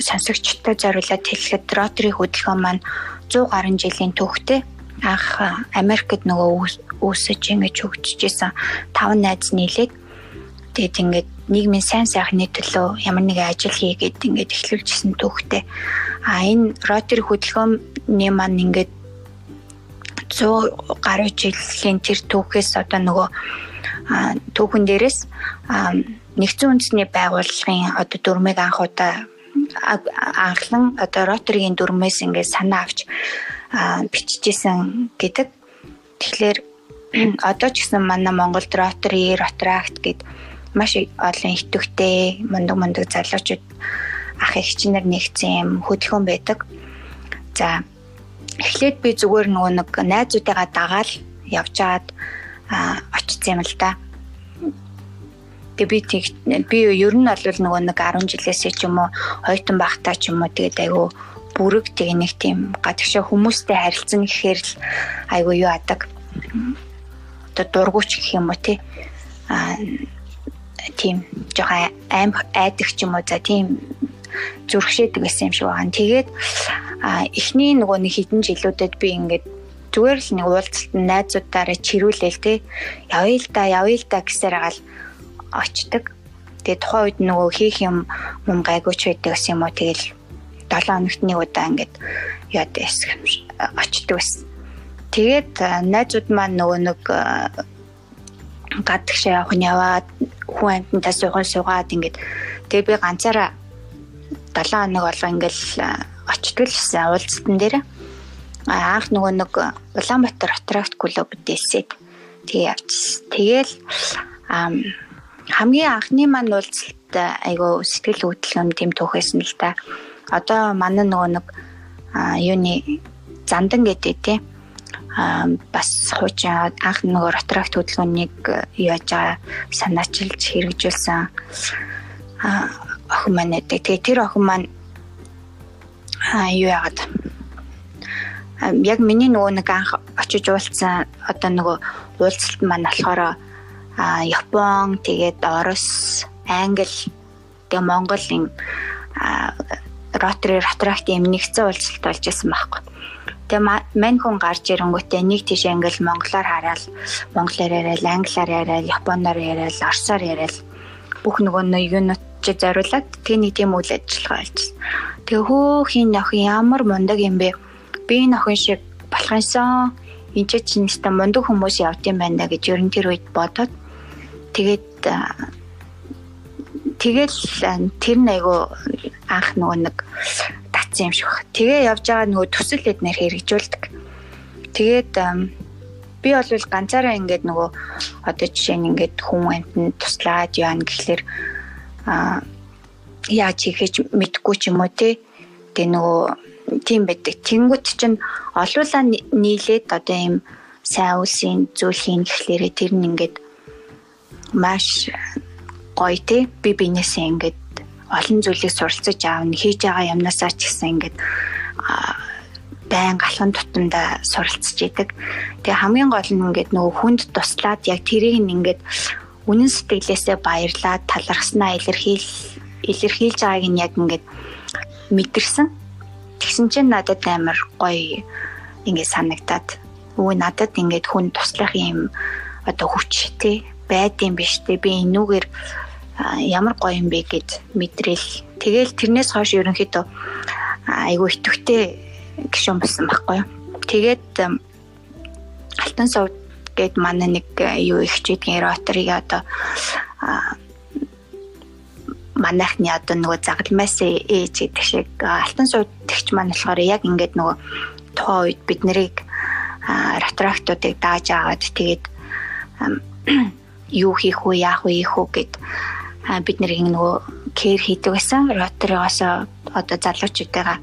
сонсогчтой зориулаад хэлэхэд Rotary хөдөлгөөн маань 100 гаруй жилийн түүхтэй анх Америкт нөгөө үүсэж ингэж хөгжижсэн тав найз нийлээд тэгээд ингээд нийгмийн сайн сайхны төлөө ямар нэгэн ажил хийгээд ингээд эхлүүлжсэн түүхтэй. А энэ Rotary хөдөлгөөний маань ингээд 100 гаруй жилийн тэр түүхээс одоо нөгөө түүхэн дээрээс нэгдсэн үндэсний байгууллагын одоо дүрмийг анх удаа анхлан одоо Rotary-гийн дүрмээс ингээд санаа авч бичижсэн гэдэг. Тэгэхээр одоо ч гэсэн манай Монголд Rotary, Rotaract гэд маш олон идэвхтэй мундаг мундаг залуучууд ах эгчнэр нэгцэн юм хөдөлгөөн байдаг. За эхлээд би зүгээр нөгөө нэг найзуудыгаа дагаал явжгаад очсон юм л да. Тэгээ би би ер нь бол нөгөө нэг 10 жилээсээ ч юм уу хойтон багтаа ч юм уу тэгээд айгүй бүрэг тэгээ нэг тийм гадагшаа хүмүүстэй харилцсан гэхээр л айгүй юу адаг. Одоо дургуч гэх юм уу тий. Аа тийм жоохон аим айдаг ч юм уу за тийм зүрхшээдэг байсан юм шиг байгаа. Тэгээд эхний нөгөө нэг хідэн жилүүдэд би ингээд зүгээр л нэг уулзалт найзуудаараа чирүүлээл те явъя л да явъя л да гэсээр агаал очдөг. Тэгээ тухайн үед нөгөө хийх юм юм гайгууч байдаг гэсэн юм уу тэгэл 7 хоногт нэг удаа ингээд яад эсэх очдөг байсан. Тэгээд найзууд маань нөгөө нэг гадагшаа явах нь яваад хүн амьтантай суухан суугаад ингээд тэгээ би ганцаараа 7 хоног болго ингээл очтгол гэсэн уулзтан дээр анх нөгөө нэг Улаанбаатар Ротаракт клуб дээсээд тэгээ явчихсан. Тэгээл хамгийн анхны маань уулзалт айгу сэтгэл хөдлөм тэм түүхээсэн л та. Одоо манай нөгөө нэг юуны зандан гэдэг тийм а бас хуучин анх нөгөө ретракт хөдөлгөөнийг яаж байгаа санаачилж хэрэгжүүлсэн охин маань гэдэг. Тэгээ тэр охин маань а юу яагаад яг миний нөгөө нэг анх очиж уулзсан одоо нөгөө уулзалт маань болохоор а Япон тэгээд Орос, Англи тэгээ Монголын ротори ретрактын нэгцэн уулзалт болж исэн байхгүй. Тэгээ мань хүн гарч ирэнгүүтээ нэг тийш англи монголоор хараад монголоор яриад, англиар яриад, японоор яриад, орсоор яриад бүх нөгөө юунууд чи зориулаад тэг нэг тийм үйл ажиллагаа олжсэн. Тэгээ хөөхин охин ямар мундаг юм бэ? Би энэ охин шиг болох юмсан. Энд чинь нэстэ мундаг хүмүүс явд юм байна гэж ер нь тэр үед бодоод тэгээд тэгэл тэр айгу анх нөгөө нэг татсан юм шиг баг. Тэгээ явж байгаа нөгөө төсөл эднэр хэрэгжүүлдэг. Тэгээд би бол ганцаараа ингээд нөгөө одоо жишээ нь ингээд хүн амтнд туслаад яана гэхлээр а яаж хийхэж мэдгүй ч юм уу те. Тэгээ нөгөө тийм байдаг. Тэнгүүт чинь олуулаа нийлээд одоо ийм сайн үлсийн зүйлхийн гэхлээрэ тэр нь ингээд маш гоё те би бинээсээ ингээд олон зүйлийг суралцаж аавна хийж байгаа юмнасаа ч гэсэн ингээд байн галхан тутамдаа суралцж идэг. Тэгээ хамгийн гол нь ингээд нөгөө хүнд туслаад яг тэрийг ингээд үнэн сэтгэлээсээ баярлаад талархснаа илэрхийл илэрхийлж байгааг нь яг ингээд мэдэрсэн. Тэгсэн чинь надад амар гоё ингээд санагтаад өө надад ингээд хүн туслах юм одоо хүч тий байдсан биш тий би энүүгээр ямар гоё юм бэ гэд мэдрэл. Тэгэл тэрнээс хойш ерөнхийдөө айгүй итгэвтэй гişүн болсон байхгүй юу. Тэгээд алтан сувд гээд манай нэг юу их чийдгийн роторыг одоо манайхны одоо нөгөө загалмаас ээж гэдэг шиг алтан сувд тэгч маань болохоор яг ингээд нөгөө тухайн үед бид нарыг ретрактуудыг дааж агаад тэгээд юу хийх вэ яах вэ ийх үү гэд бид нэр нөгөө кэр хийдэг байсан. Роториос одоо залуучуудаа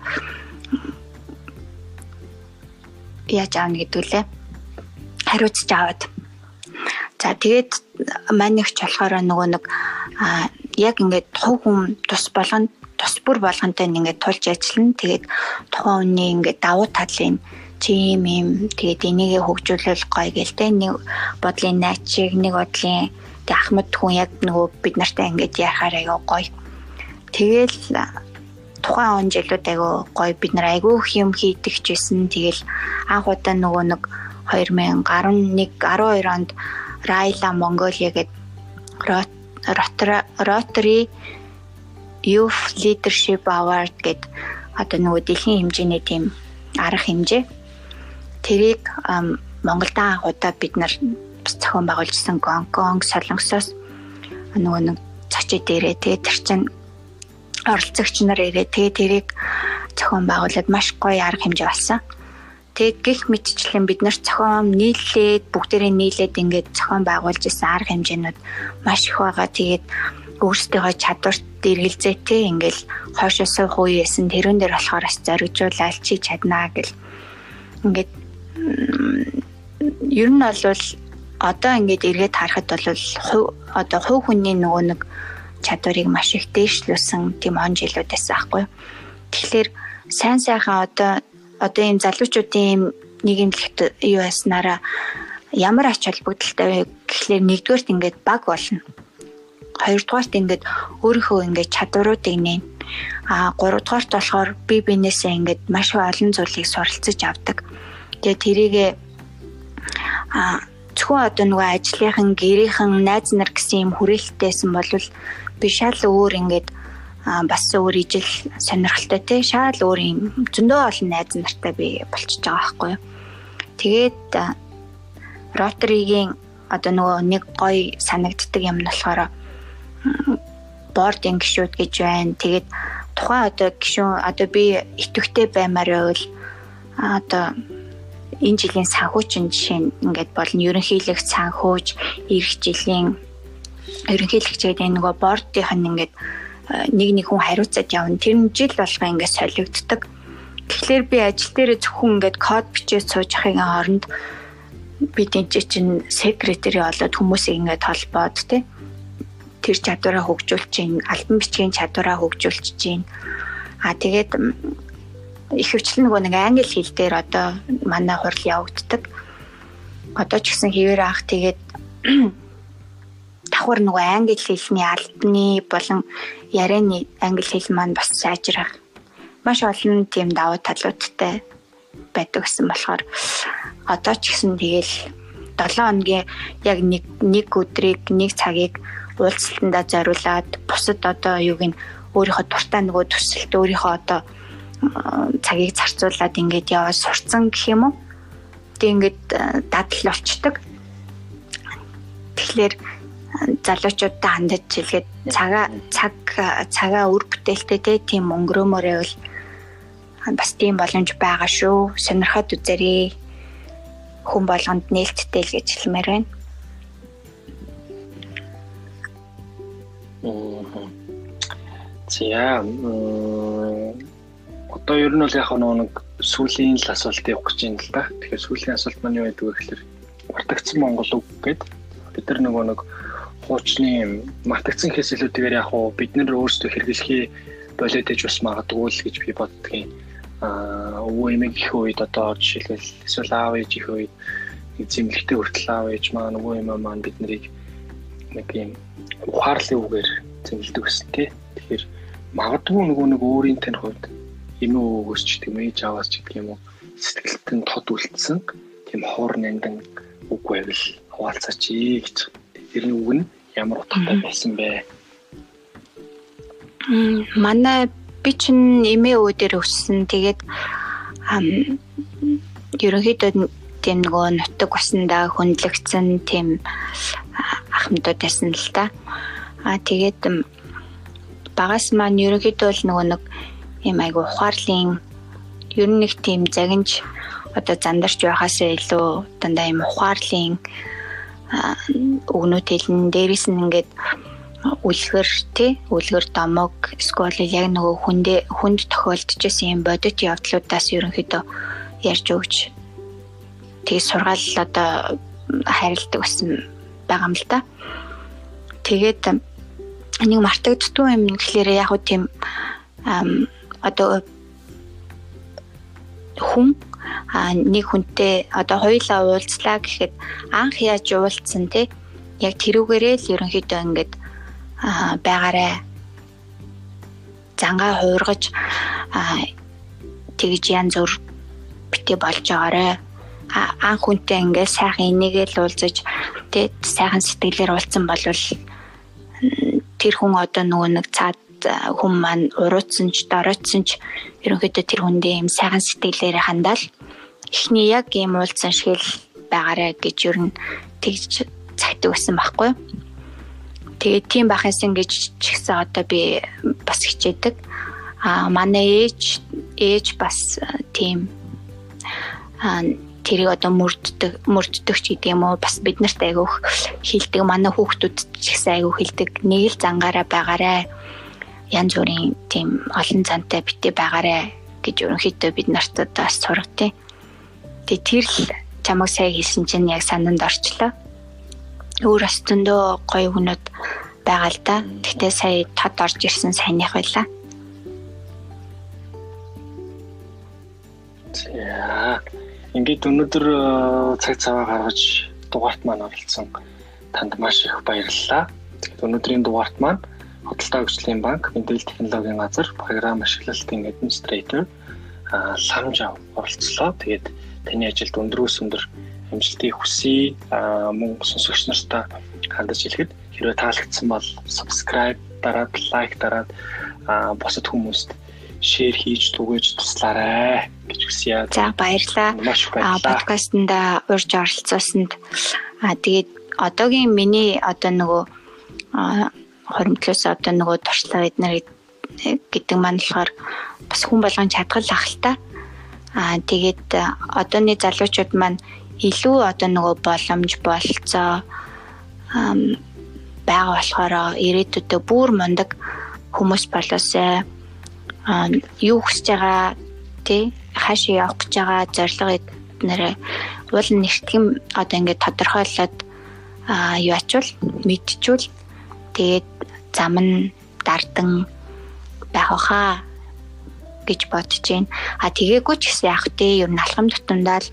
яаж аавна гэдэг үлээ. Хариуцж аваад. За тэгээд манийгч болохоор нөгөө нэг яг ингээд тухайн хүн тус болгоно тус бүр болгонтой ингээд тулж ажиллана. Тэгээд тухайн хүний ингээд давуу талын чи юм юм тэгээд энийгээ хөгжүүлэл гоё гэлтэй нэг бодлын найчиг нэг бодлын Тэг Ахмад хүн яг нөгөө бид нартай ингэж яхаар аяга гоё. Тэгэл тухайн он жилүүд айгу гоё бид нар айгу их юм хийдэг ч байсан. Тэгэл анх удаа нөгөө нэг 2011 12 онд Райла Монголиа гээд Rotary Youth Leadership Award гээд одоо нөгөө дэлхийн хэмжээний тийм арга хэмжээ. Тэрийг Монголд анх удаа бид нар зохион байгуулжсэн Гонконг, Солонгосоос нөгөө нэг зочид ирээ тэгээ тэр чин оролцогч нар ирээ тэгээ тэрийг зохион байгуулад маш гоё арга хэмжээ болсон. Тэгээд гих мэдчлэн бид нар зохион нийлээд бүгдээрээ нийлээд ингээд зохион байгуулж исэн арга хэмжээнүүд маш их байгаа. Тэгээд өөрсдийнхөө чадварт дэргэлзээ те ингээл хойшоо суух үе ясэн тэрүүн дээр болохоор бас зоригжуулаад чи чаднаа гэл ингээд ер нь бол одоо ингээд эргээд харахад бол одоо хувь хүний нөгөө нэг чадварыг маш их дээшлүүлсэн тийм он жилүүд байсан аахгүй. Тэгэхээр сайн сайхан одоо одоо ийм залуучуудын нийгэмлэгт юу яснараа ямар ач холбогдолтой вэ гэхлээр нэгдүгээрт ингээд баг болно. Хоёрдугаарт ингээд өөрийнхөө ингээд чадваруудыг нээн. А гуравдугаарт болохоор би бинээсээ ингээд маш олон зүйлийг суралцаж авдаг. Тэгээ тэрийгэ а зөвхөн одоо нөгөө ажлынхан гэрийнхэн найз нар гэсэн юм хүрээлттэйсэн бол би шал өөр ингээд бас өөр ижил сонирхолтой те шал өөр юм зөндөө олон найз нартай би болчихж байгаа байхгүй юу. Тэгээд Rotary-гийн одоо нөгөө нэг гоё санагддаг юм нь болохоор бординг гişүүд гэж байна. Тэгээд тухайн одоо гişүүн одоо би итгэвтэй баймаар байвал одоо энэ жилийн санхүүчин жишээ нь ингээд болно ерөнхийлөгч санхүүж эх жилийн ерөнхийлөгчгээд энэ нөгөө бордынх нь ингээд нэг нэг хүн хариуцаад явна. Тэр нь жил болго ингээд солигддог. Тэгэхээр би ажил дээр зөвхөн ингээд код бичээд суужихын оронд би тэнцээ чинь секретари болоод хүмүүсийг ингээд толбоод тий тэр чадвараа хөгжүүлж чинь альбом бичгийн чадвараа хөгжүүлж чинь а тэгээд ихэвчлэн нөгөө нэг англи хэл дээр одоо манай хурал явагддаг. Одоо ч гэсэн хэвээр ах тэгээд давхар нөгөө англи хэлний албаны болон ярианы англи хэл маань бас сайжрах. Маш олон тийм давуу талуудтай байдаг гэсэн болохоор одоо ч гэсэн тэгэл 7 хоногийн яг нэг нэг өдрийг нэг цагийг уулзалтандаа зориулаад бусад одоо юуг нь өөрийнхөө дуртай нөгөө төсөлт өөрийнхөө одоо цагийг зарцуулаад ингээд яваад сурцсан гэх юм уу. Тэг ингээд дадал болчдөг. Тэгэхээр залуучуудаа хандаж хэлгээд цагаа цаг цагаа үр бүтээлтэй те тийм өнгөрөөмөр байвал бас тийм боломж байгаа шүү. Сонирхоод үзээрэй. Хүн болгонд нээлттэй л гэж хэлмээр байна. За одоо ер нь бол яг нэг сүүлийн л асуулт явах гэж байна л да. Тэгэхээр сүүлийн асуулт маань юу байдаг вэ гэхээр мартагдсан Монгол үг гэдэг бид нар нөгөө нэг хуучны мартагдсан гэхээс илүүтэйгээр яг бид нар өөрсдөө хэрэглэхий болоод иж бас магадгүй л гэж би боддгийн аа өвөө эмэг их үед одоо жишээлбэл эсвэл аав ээж их үед зэмлэгтэй хүртэл аав ээж маань өвөө эмээ маань бид нарыг нэг юм ухаарлын үгээр зэмлдэг гэсэн тий. Тэгэхээр магадгүй нөгөө нэг өөрийн тань хувьд эмээ өвөөс ч тийм ээж аваас ч гэх юм уу сэтгэлд нь тод үлдсэн тийм хоор нандин үг байвал хаваалцаач гэж тэрний үг нь ямар утгатай байсан бэ? Манай би чинь эмээ өвөө дээр өссөн. Тэгээд ерөнхийдөө тийм нөгөө нутаг усандаа хөндлөгдсөн тийм ахмадууд байсан л та. Аа тэгээд багаас маань ерөнхийдөө л нөгөө нэг юм айгу ухаарлын ер нь нэг тийм загинж одоо зандарч байхаас илүү дандаа юм ухаарлын өгнүүд хэлнэ. Дээрээс нь ингээд үлгэр тий үлгэр домог эсвэл яг нөгөө хүндээ хүнд тохиолдож исэн юм бодит явдлуудаас ерөнхийдөө ярьж өгч тэгээ сургаал одоо харилдаг байсан байгаа юм л та. Тэгээд нэг мартагддгүй юм гэхлээр яг уу тийм одоо хүн а нэг хүнтэй одоо хоёулаа уулзлаа гэхэд анх яаж уулзсан те? Яг тэрүүгээрээ л ерөнхийдөө ингээд байгаарэ. Зангаа хуургаж тэгж янз бүр битээ болж байгаарэ. Анх хүнтэй ингээд сайхан энийгээл уулзаж тэг сайхан сэтгэлээр уулзсан болвол тэр хүн одоо нөгөө нэг цаад хүн маань урууцсан ч доройтсан ч ерөнхийдөө тэр хүндээ юм сайхан сэтгэлээр хандаал эхний яг ийм уулзсан шиг л байгаарэ гэж ер нь тэгж цагтдаг байсан байхгүй. Тэгээд тийм байхаас ингэж ч гэсэн одоо би бас хичээдэг. А манай ээж ээж бас тийм тэрийг одоо мөрддөг мөрддөг ч гэдэг юм уу бас бид нарт айгүйх хилдэг манай хүүхдүүд ч гэсэн айгүй хилдэг нэг л зангаараа байгаарэ янз бүрийн тийм олон цантай битээ байгаарэ гэж ерөнхийдөө бид нарт одоо сургатیں۔ Тэгээ тэр л чамаг сайн хэлсэн чинь яг санаанд орчлоо өөр остондоо гоё хүнүүд байгаа л да. Гэтэ сая тод орж ирсэн сайных байла. За. Ингээд өнөөдөр э, цаг цаваа гаргаж дугаарт маань оролцсон танд маш их баярлалаа. Өнөөдрийн дугаарт маань Хөдөлთა хөгжлийн банк, мэдээлэл технологийн газар, програм ашиглалтын администратор ламжаа оролцлоо. Тэгээд таны ажилд өндрөөс өндөр амжилтыг хүсье. Мөн сонсогч нартай хандаж хэлэхэд хэрвээ таалагдсан бол subscribe дараад лайк дараад босод хүмүүст шеэр хийж түгээж туслаарай гэж хүсье. За баярлалаа. А подкастнда урьж оролцсоосонд а тэгээд одоогийн миний одоо нөгөө хоримтлоос одоо нөгөө туршлага эднэр гэдэг маань болохоор бас хүн болгон чадгал ах л та. Аа тэгээд одооны залуучууд маань илүү одоо нөгөө боломж болцоо байгаа болохоор ирээдүйдээ бүр мундаг хүмүүс болоосай юу хүсэж байгаа тий хаашаа явах гэж байгаа зорилго эднэрээ уул нэгтгэм одоо ингээд тодорхойлоод юу ачвал мэдчихвэл тэгээд зам нь дардан байх хаа гэж бодож байна. А тэгээгүй ч гэсэн яг тэ ер нь алхам тутамдаа л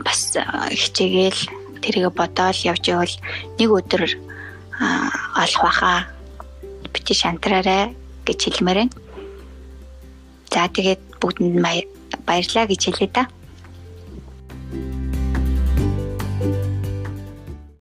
бас хичээгээл тэрийг бодоол явж явал нэг өдөр олох байхаа бити шантраарай гэж хэлмээр байна. За тэгээд бүгдэнд баярлалаа гэж хэлье да.